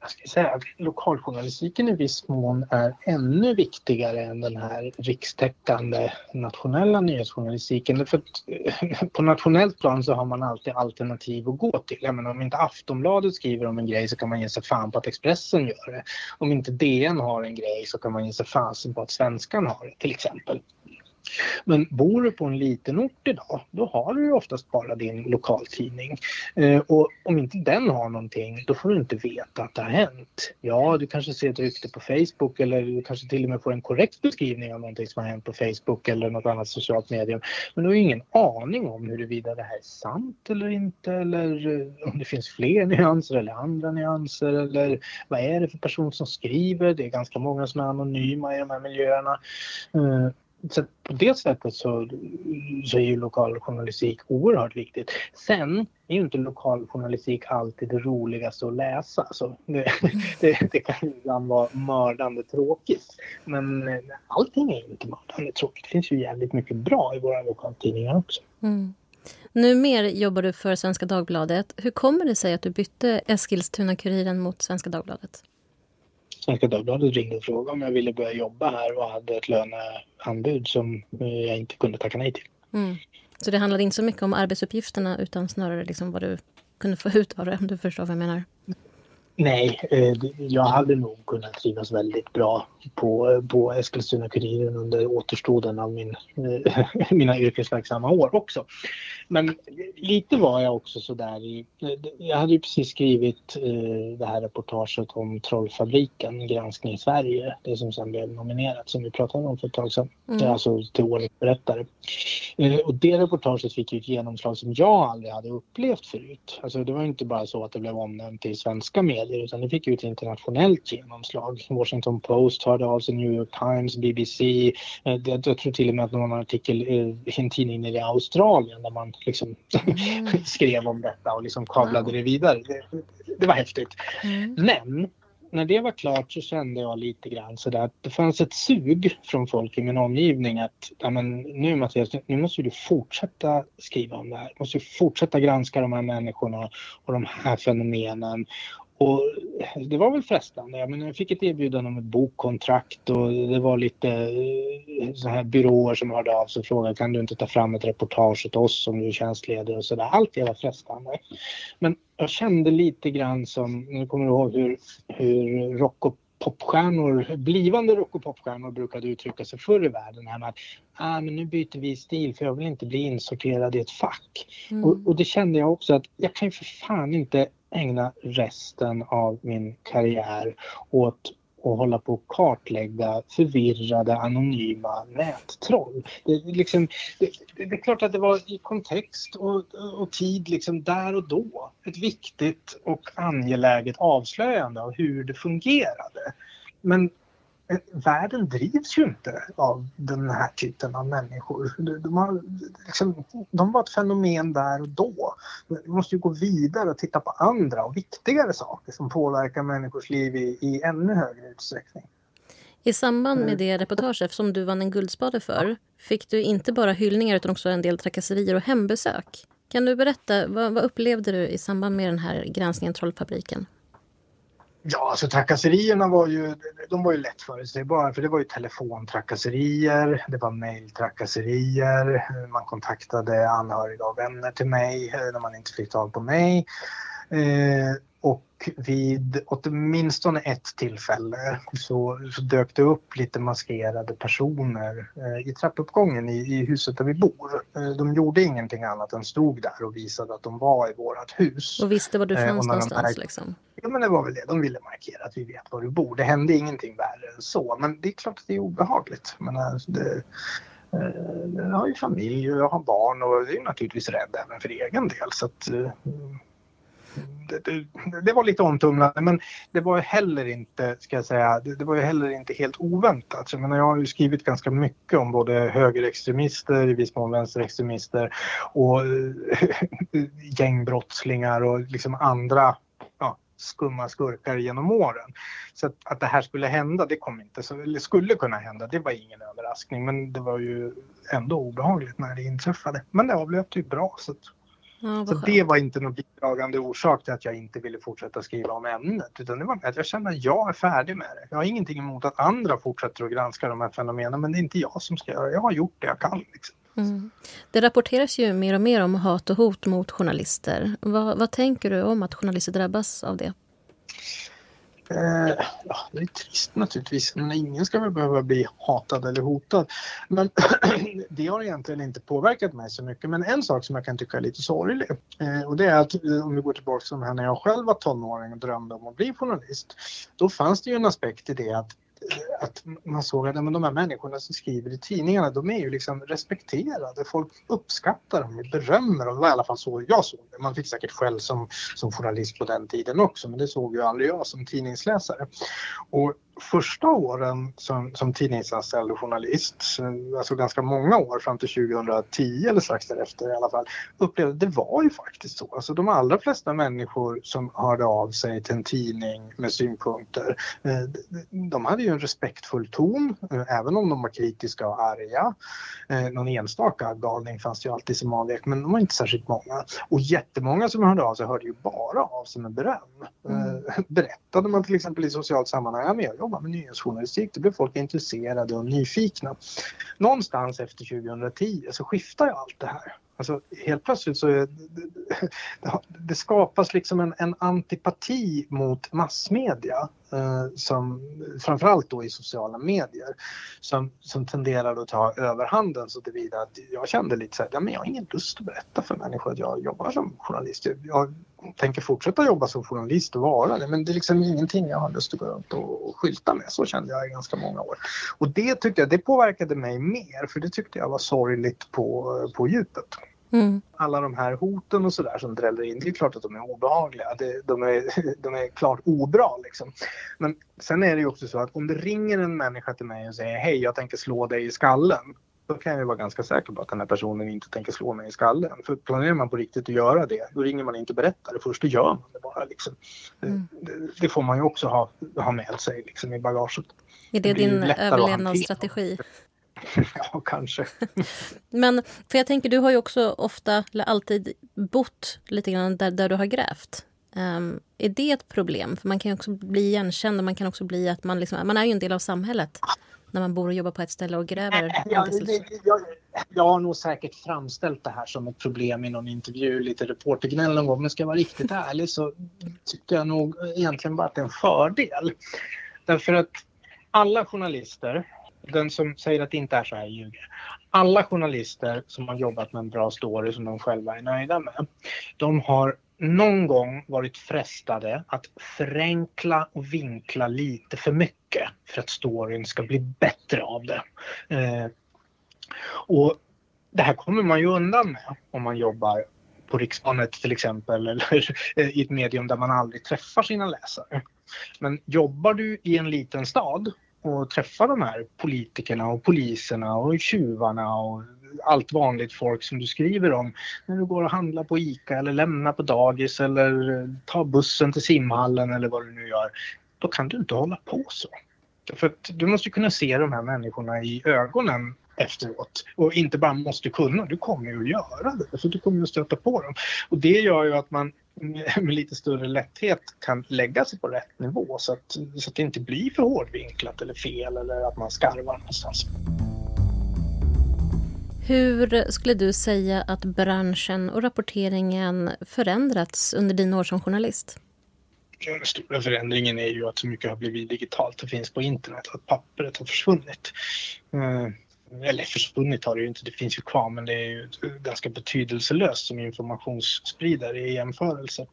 Jag ska säga att lokaljournalistiken i viss mån är ännu viktigare än den här rikstäckande nationella nyhetsjournalistiken. För eh, på nationellt plan så har man alltid alternativ att gå till. Jag menar, om inte Aftonbladet skriver om en grej så kan man ge sig fan på att Expressen gör det. Om inte DN har en grej så kan man ge sig fasen på att Svenskan har det till exempel. Men bor du på en liten ort idag, då har du ju oftast bara din lokaltidning. Eh, och om inte den har någonting, då får du inte veta att det har hänt. Ja, du kanske ser ett rykte på Facebook eller du kanske till och med får en korrekt beskrivning av någonting som har hänt på Facebook eller något annat socialt medium. Men du har ju ingen aning om huruvida det här är sant eller inte eller eh, om det finns fler nyanser eller andra nyanser eller vad är det för person som skriver? Det är ganska många som är anonyma i de här miljöerna. Eh, så på det sättet så, så är ju lokaljournalistik oerhört viktigt. Sen är ju inte lokaljournalistik alltid det roligaste att läsa. Så det, det, det kan ibland vara mördande tråkigt. Men eh, allting är inte mördande tråkigt. Det finns ju jävligt mycket bra i våra lokaltidningar också. Mm. Nu mer jobbar du för Svenska Dagbladet. Hur kommer det sig att du bytte Eskilstuna-Kuriren mot Svenska Dagbladet? Svenska Dagbladet ringde och frågade om jag ville börja jobba här och hade ett löneanbud som jag inte kunde tacka nej till. Mm. Så det handlade inte så mycket om arbetsuppgifterna utan snarare liksom vad du kunde få ut av det, om du förstår vad jag menar? Nej, eh, jag hade nog kunnat trivas väldigt bra på, på Eskilstuna-Kuriren under återstoden av min, eh, mina yrkesverksamma år också. Men lite var jag också sådär i... Jag hade ju precis skrivit eh, det här reportaget om Trollfabriken, Granskning i Sverige, det som sen blev nominerat som vi pratade om för ett tag sedan, mm. alltså till Årets berättare. Och det reportaget fick ju ett genomslag som jag aldrig hade upplevt förut. Alltså det var inte bara så att det blev omnämnt i svenska medier medier utan det fick ju ett internationellt genomslag. Washington Post hörde av sig, New York Times, BBC. Eh, jag tror till och med att någon artikel i en tidning nere i Australien där man liksom mm. skrev om detta och liksom kablade wow. det vidare. Det, det var häftigt. Mm. Men när det var klart så kände jag lite grann sådär att det fanns ett sug från folk i min omgivning att ja, men nu Mattias, nu måste du fortsätta skriva om det här. Du måste fortsätta granska de här människorna och de här fenomenen. Och det var väl frestande. Jag, menar, jag fick ett erbjudande om ett bokkontrakt och det var lite eh, så här byråer som hörde av sig och frågade kan du inte ta fram ett reportage åt oss om du är tjänstledare och sådär. Allt det var frestande. Men jag kände lite grann som, nu kommer du ihåg hur, hur rock och popstjärnor, blivande rock och popstjärnor brukade uttrycka sig förr i världen. Här med att ah, men nu byter vi stil för jag vill inte bli insorterad i ett fack. Mm. Och, och, det kände jag också att jag kan ju för fan inte ägna resten av min karriär åt att hålla på och kartlägga förvirrade anonyma nättroll. Det, liksom, det, det, är klart att det var i kontext och, och tid liksom där och då ett viktigt och angeläget avslöjande av hur det fungerade. Men världen drivs ju inte av den här typen av människor. De, har, liksom, de var ett fenomen där och då. Vi måste ju gå vidare och titta på andra och viktigare saker som påverkar människors liv i, i ännu högre utsträckning. I samband med det reportaget som du vann en Guldspade för fick du inte bara hyllningar utan också en del trakasserier och hembesök. Kan du berätta, vad, vad upplevde du i samband med den här granskningen Trollfabriken? Ja, alltså trakasserierna var ju, de var ju lätt förutsägbara för det var ju telefontrakasserier, det var mejltrakasserier, man kontaktade anhöriga och vänner till mig eh, när man inte fick tag på mig. Eh, och vid åtminstone ett tillfälle så, så, dök det upp lite maskerade personer eh, i trappuppgången i, i, huset där vi bor. Eh, de gjorde ingenting annat än stod där och visade att de var i vårt hus. Och visste var du eh, fanns eh, någonstans? Liksom. Ja, men det var väl det. De ville markera att vi vet var du bor. Det hände ingenting värre än så, men det är klart att det är obehagligt. Men, det, eh, jag har ju familj och jag har barn och är naturligtvis rädd även för egen del. Så att, det, det, det, var lite omtumlande men det var heller inte, ska jag säga, det, det var ju heller inte helt oväntat. Jag, menar, jag har ju skrivit ganska mycket om både högerextremister, i viss mån vänsterextremister och eh, gängbrottslingar och liksom andra ja, skumma skurkar genom åren. Så att, att det här skulle hända, det kom inte, så, eller skulle kunna hända, det var ingen överraskning men det var ju ändå obehagligt när det inträffade. Men det avlöpte ju bra så att, Ja, så det var inte någon bidragande orsak till att jag inte ville fortsätta skriva om ämnet. Utan det var att jag kände att jag är färdig med det. Jag har ingenting emot att andra fortsätter att granska de här fenomenen men det är inte jag som ska göra det. Jag har gjort det jag kan. Liksom. Mm. Det rapporteras ju mer och mer om hat och hot mot journalister. Vad, vad tänker du om att journalister drabbas av det? Eh, ja, det är trist naturligtvis. Men ingen ska väl behöva bli hatad eller hotad. Men det har egentligen inte påverkat mig så mycket. Men en sak som jag kan tycka är lite sorglig eh, och det är att eh, om vi går tillbaka till när jag själv var tonåring och drömde om att bli journalist. Då fanns det ju en aspekt i det att att man såg att men de här människorna som skriver i tidningarna de är ju liksom respekterade. Folk uppskattar dem, berömmer dem. Det var i alla fall så jag såg det. Man fick säkert skäll som, som journalist på den tiden också men det såg ju aldrig jag som tidningsläsare. Och första åren som, som tidningsanställd och journalist, alltså ganska många år fram till 2010 eller strax därefter i alla fall, upplevde det var ju faktiskt så. Alltså de allra flesta människor som hörde av sig till en tidning med synpunkter, eh, de hade ju en respektfull ton, eh, även om de var kritiska och arga. Eh, någon enstaka galning fanns ju alltid som avvek, men de var inte särskilt många. Och jättemånga som hörde av sig hörde ju bara av sig med beröm. Mm. Berättade man till exempel i socialt sammanhang, jag jobba med nyhetsjournalistik, då blev folk intresserade och nyfikna. Någonstans efter 2010 så skiftar ju allt det här. Alltså, helt plötsligt så är, det, det skapas liksom en, en antipati mot massmedia eh, som framförallt då i sociala medier som, som tenderar att ta överhanden så tillvida att jag kände lite så här, ja, men jag har ingen lust att berätta för människor att jag jobbar som journalist. Jag tänker fortsätta jobba som journalist och vara det men det är liksom ingenting jag har lust att gå runt och skylta med. Så kände jag i ganska många år. Och det tyckte jag, det påverkade mig mer för det tyckte jag var sorgligt på, på djupet. Mm. Alla de här hoten och sådär som dräller in, det är klart att de är obehagliga. De, är, de är klart obra liksom. Men sen är det ju också så att om det ringer en människa till mig och säger hej, jag tänker slå dig i skallen då kan jag ju vara ganska säker på att den här personen inte tänker slå mig i skallen. För planerar man på riktigt att göra det, då ringer man inte och berättar det först, då gör man det bara. Liksom. Mm. Det, det, får man ju också ha, ha med sig liksom, i bagaget. Är det, det din överlevnadsstrategi? ja, kanske. Men för jag tänker, du har ju också ofta, eller alltid bott lite grann där, där du har grävt. Um, är det ett problem? För man kan ju också bli igenkänd och man kan också bli att man liksom, man är ju en del av samhället när man bor och jobbar på ett ställe och gräver? Ja, det, jag, jag har nog säkert framställt det här som ett problem i någon intervju, lite reportergnäll någon gång. Men ska jag vara riktigt ärlig så tycker jag nog egentligen bara att det är en fördel. Därför att alla journalister, den som säger att det inte är så här ljuger. Alla journalister som har jobbat med en bra story som de själva är nöjda med, de har någon gång varit frestade att förenkla och vinkla lite för mycket för att storyn ska bli bättre av det. Eh, och det här kommer man ju undan med om man jobbar på riksplanet till exempel eller eh, i ett medium där man aldrig träffar sina läsare. Men jobbar du i en liten stad och träffar de här politikerna och poliserna och tjuvarna och allt vanligt folk som du skriver om när du går och handlar på ICA eller lämnar på dagis eller eh, tar bussen till simhallen eller vad du nu gör. Då kan du inte hålla på så. För att du måste kunna se de här människorna i ögonen efteråt. Och inte bara måste kunna, du kommer ju att göra det. För du kommer att stöta på dem. Och det gör ju att man med lite större lätthet kan lägga sig på rätt nivå så att, så att det inte blir för hårdvinklat eller fel eller att man skarvar någonstans. Hur skulle du säga att branschen och rapporteringen förändrats under dina år som journalist? Den stora förändringen är ju att så mycket har blivit digitalt och finns på internet och att pappret har försvunnit. Eh, eller försvunnit har det ju inte, det finns ju kvar men det är ju ganska betydelselöst som informationsspridare i jämförelse.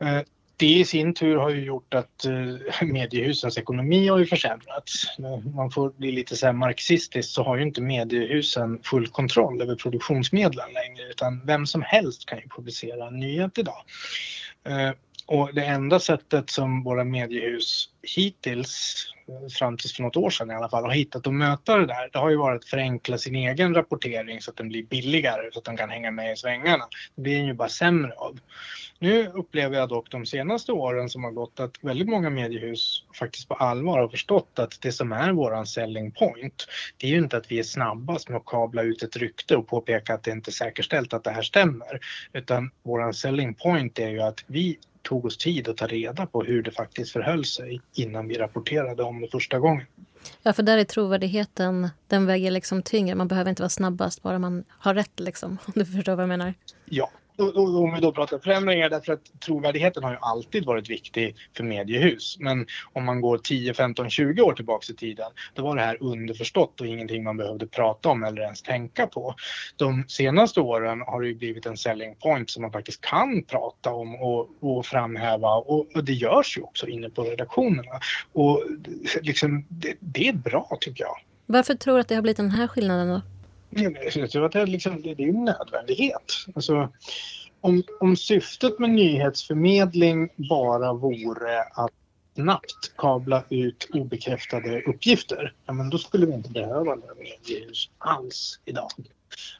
Eh, det i sin tur har ju gjort att eh, mediehusens ekonomi har ju försämrats. Man får bli lite så här marxistisk så har ju inte mediehusen full kontroll över produktionsmedlen längre utan vem som helst kan ju publicera en nyhet idag. Eh, och det enda sättet som våra mediehus hittills, fram tills för något år sedan i alla fall, har hittat att möta det där, det har ju varit att förenkla sin egen rapportering så att den blir billigare så att den kan hänga med i svängarna. Det blir den ju bara sämre av. Nu upplever jag dock de senaste åren som har gått att väldigt många mediehus faktiskt på allvar har förstått att det som är våran selling point, det är ju inte att vi är snabbast med att kabla ut ett rykte och påpeka att det inte är säkerställt att det här stämmer, utan våran selling point är ju att vi tog oss tid att ta reda på hur det faktiskt förhöll sig innan vi rapporterade om det första gången. Ja, för där är trovärdigheten, den väger liksom tyngre. Man behöver inte vara snabbast, bara man har rätt liksom, om du förstår vad jag menar. Ja, om vi då pratar förändringar, därför att trovärdigheten har ju alltid varit viktig för mediehus. Men om man går 10, 15, 20 år tillbaks i tiden, då var det här underförstått och ingenting man behövde prata om eller ens tänka på. De senaste åren har det ju blivit en selling point som man faktiskt kan prata om och, och framhäva och, och det görs ju också inne på redaktionerna. Och liksom, det, det är bra tycker jag. Varför tror du att det har blivit den här skillnaden då? Jag tror att det, liksom, det, är en nödvändighet. Alltså, om, om syftet med nyhetsförmedling bara vore att snabbt kabla ut obekräftade uppgifter, ja, men då skulle vi inte behöva några mediehus alls idag.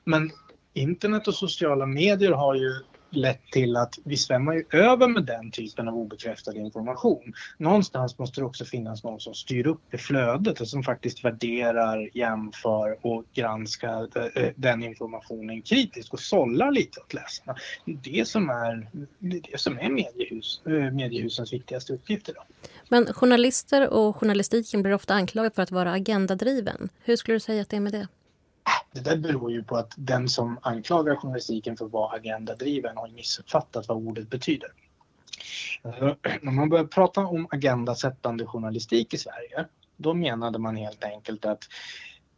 Men internet och sociala medier har ju lett till att vi svämmar ju över med den typen av obekräftad information. Någonstans måste det också finnas någon som styr upp det flödet och som faktiskt värderar, jämför och granskar eh, den informationen kritiskt och sållar lite åt läsarna. Det är det som är, det som är mediehus, eh, mediehusens viktigaste uppgift idag. Men journalister och journalistiken blir ofta anklagade för att vara agendadriven. Hur skulle du säga att det är med det? Det där beror ju på att den som anklagar journalistiken för att vara agendadriven har missuppfattat vad ordet betyder. Alltså, när man började prata om agendasättande journalistik i Sverige, då menade man helt enkelt att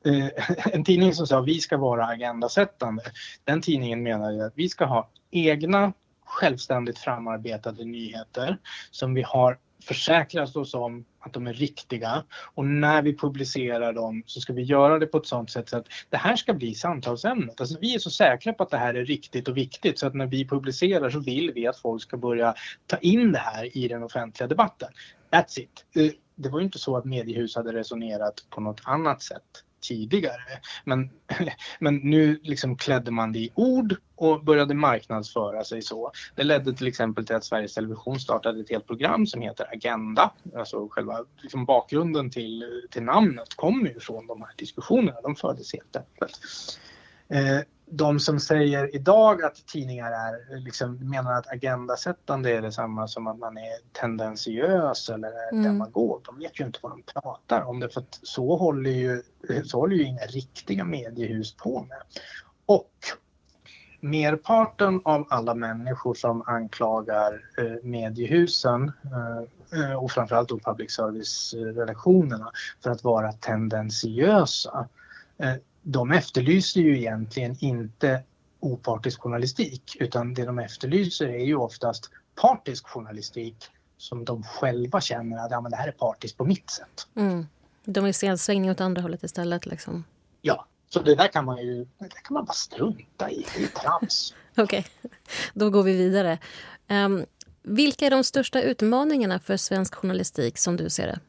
eh, en tidning som sa att vi ska vara agendasättande, den tidningen menade att vi ska ha egna självständigt framarbetade nyheter som vi har försäkrat oss om att de är riktiga och när vi publicerar dem så ska vi göra det på ett sådant sätt så att det här ska bli samtalsämnet. Alltså vi är så säkra på att det här är riktigt och viktigt så att när vi publicerar så vill vi att folk ska börja ta in det här i den offentliga debatten. That's it. Eh, det var ju inte så att mediehus hade resonerat på något annat sätt tidigare. Men, men nu liksom klädde man det i ord och började marknadsföra sig så. Det ledde till exempel till att Sveriges Television startade ett helt program som heter Agenda. Alltså själva liksom bakgrunden till, till namnet kommer ju från de här diskussionerna. De fördes helt öppet. Eh, de som säger idag att tidningar är, liksom, menar att agendasättande är detsamma som att man är tendensiös eller mm. demagog. De vet ju inte vad de pratar om det för att så håller ju, så håller ju inga riktiga mediehus på med. Och merparten av alla människor som anklagar eh, mediehusen eh, och framförallt då public service-redaktionerna för att vara tendentiösa eh, de efterlyser ju egentligen inte opartisk journalistik utan det de efterlyser är ju oftast partisk journalistik som de själva känner att ja, men det här är partiskt på mitt sätt. Mm. De vill se en svängning åt andra hållet istället. Liksom. Ja, så det där kan man ju det kan man bara strunta i. Det är trams. Okej, okay. då går vi vidare. Um, vilka är de största utmaningarna för svensk journalistik som du ser det?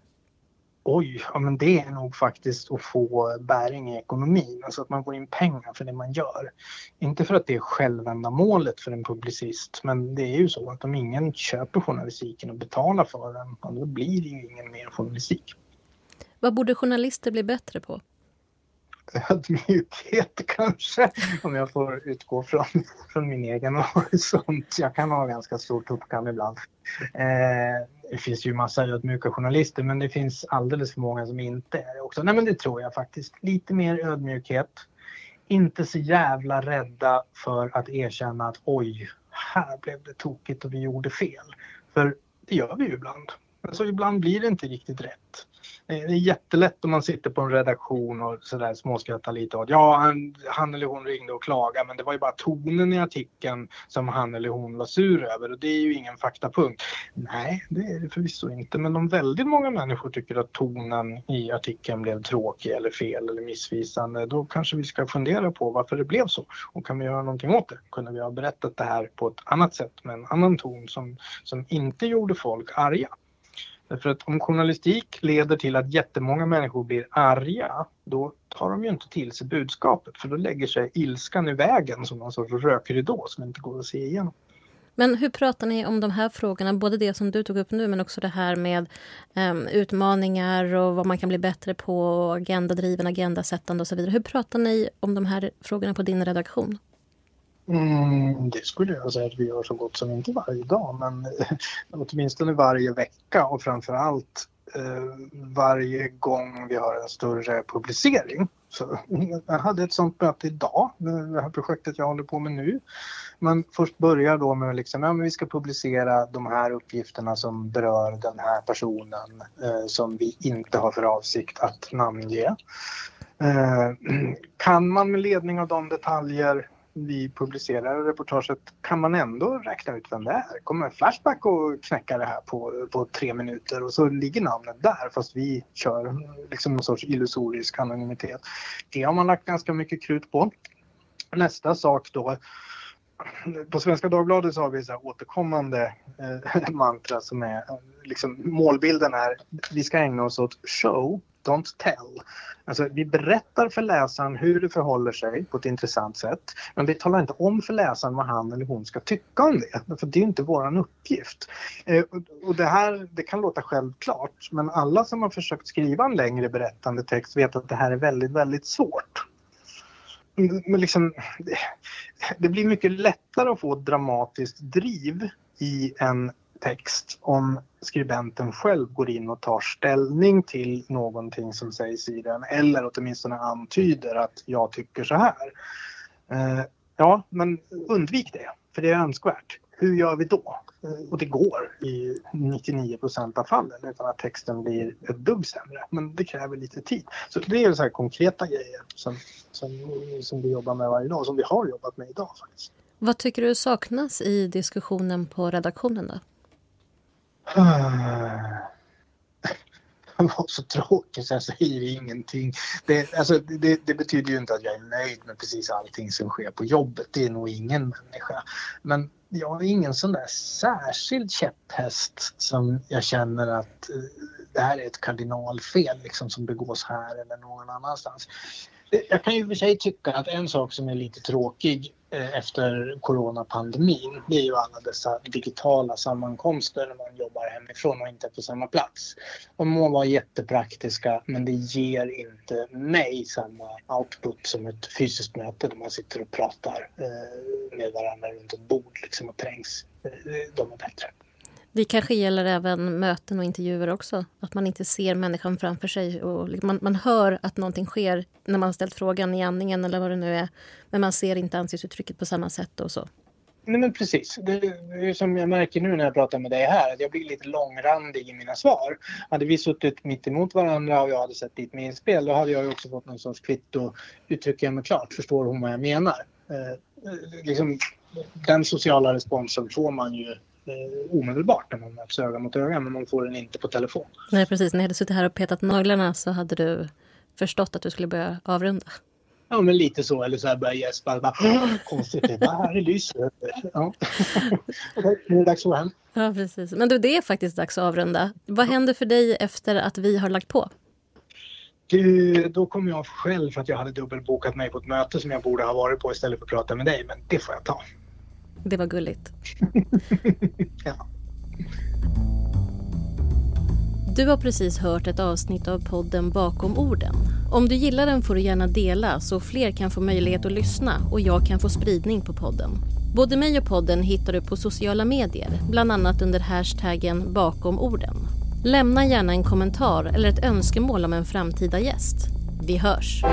Oj, ja men det är nog faktiskt att få bäring i ekonomin, alltså att man får in pengar för det man gör. Inte för att det är självändamålet för en publicist, men det är ju så att om ingen köper journalistiken och betalar för den, då blir det ju ingen mer journalistik. Vad borde journalister bli bättre på? ödmjukhet kanske, om jag får utgå från, från min egen horisont. Jag kan ha ganska stor tuppkam ibland. Eh, det finns ju massa ödmjuka journalister men det finns alldeles för många som inte är det också. Nej men det tror jag faktiskt. Lite mer ödmjukhet. Inte så jävla rädda för att erkänna att oj, här blev det tokigt och vi gjorde fel. För det gör vi ju ibland. Alltså ibland blir det inte riktigt rätt. Det är jättelätt om man sitter på en redaktion och sådär småskrattar lite åt. Ja, han, han, eller hon ringde och klagade men det var ju bara tonen i artikeln som han eller hon var sur över och det är ju ingen faktapunkt. Nej, det är det förvisso inte men om väldigt många människor tycker att tonen i artikeln blev tråkig eller fel eller missvisande då kanske vi ska fundera på varför det blev så och kan vi göra någonting åt det? Kunde vi ha berättat det här på ett annat sätt med en annan ton som, som inte gjorde folk arga? Därför att om journalistik leder till att jättemånga människor blir arga, då tar de ju inte till sig budskapet för då lägger sig ilskan i vägen som någon sorts rökridå som inte går att se igenom. Men hur pratar ni om de här frågorna? Både det som du tog upp nu men också det här med um, utmaningar och vad man kan bli bättre på, agendadriven, agendasättande och så vidare. Hur pratar ni om de här frågorna på din redaktion? Mm, det skulle jag säga att vi gör så gott som inte varje dag men åtminstone varje vecka och framförallt eh, varje gång vi har en större publicering. Så, jag hade ett sånt möte idag, det här projektet jag håller på med nu. Man först börjar då med liksom, ja, vi ska publicera de här uppgifterna som berör den här personen eh, som vi inte har för avsikt att namnge. Eh, kan man med ledning av de detaljer vi publicerar reportaget kan man ändå räkna ut vem det är. Kommer Flashback och knäcka det här på, på tre minuter och så ligger namnet där fast vi kör liksom någon sorts illusorisk anonymitet. Det har man lagt ganska mycket krut på. Nästa sak då på Svenska Dagbladet så har vi så återkommande eh, mantra som är liksom målbilden är vi ska ägna oss åt show don't tell. Alltså, vi berättar för läsaren hur det förhåller sig på ett intressant sätt. Men vi talar inte om för läsaren vad han eller hon ska tycka om det. För det är inte vår uppgift. Eh, och det här det kan låta självklart men alla som har försökt skriva en längre berättande text vet att det här är väldigt, väldigt svårt. Mm, men liksom, det blir mycket lättare att få ett dramatiskt driv i en text om skribenten själv går in och tar ställning till någonting som sägs i den eller åtminstone antyder att jag tycker så här. Eh, ja, men undvik det, för det är önskvärt. Hur gör vi då? Eh, och det går i 99 procent av fallen utan att texten blir ett dugg sämre. Men det kräver lite tid. Så det är så här konkreta grejer som, som, som vi jobbar med varje dag, som vi har jobbat med idag faktiskt. Vad tycker du saknas i diskussionen på redaktionen då? Ah. var så tråkig så jag säger ingenting. Det, alltså, det, det, betyder ju inte att jag är nöjd med precis allting som sker på jobbet. Det är nog ingen människa. Men jag har ingen sån där särskild käpphäst som jag känner att eh, det här är ett kardinalfel liksom, som begås här eller någon annanstans. Jag kan ju för sig tycka att en sak som är lite tråkig eh, efter coronapandemin det är ju alla dessa digitala sammankomster när man jobbar hemifrån och inte på samma plats. De må vara jättepraktiska men det ger inte mig samma output som ett fysiskt möte där man sitter och pratar eh, med varandra runt ett bord liksom och trängs. Eh, de är bättre. Det kanske gäller även möten och intervjuer också. Att man inte ser människan framför sig. Och liksom- man, man hör att någonting sker när man ställt frågan i andningen eller vad det nu är. Men man ser inte ansiktsuttrycket på samma sätt och så. Nej men precis. Det är som jag märker nu när jag pratar med dig här. Att jag blir lite långrandig i mina svar. Hade vi suttit mitt emot varandra och jag hade sett ditt minspel då hade jag också fått någon sorts kvitto. Uttrycker jag mig klart? Förstår hon vad jag menar? Eh liksom, den sociala responsen får man ju eh, omedelbart när man möts öga mot öga men man får den inte på telefon. Nej precis, när jag hade suttit här och petat naglarna så hade du förstått att du skulle börja avrunda. Ja men lite så, eller så här börja gäspa. Bara, konstigt, det här är. Ja. nu är det dags att gå hem. Ja precis. Men du, det är faktiskt dags att avrunda. Vad händer för dig efter att vi har lagt på? Du, då kom jag själv för att jag hade dubbelbokat mig på ett möte som jag borde ha varit på istället för att prata med dig. Men det får jag ta. Det var gulligt. ja. Du har precis hört ett avsnitt av podden Bakom orden. Om du gillar den får du gärna dela så fler kan få möjlighet att lyssna och jag kan få spridning på podden. Både mig och podden hittar du på sociala medier, bland annat under hashtaggen bakom orden. Lämna gärna en kommentar eller ett önskemål om en framtida gäst. Vi hörs!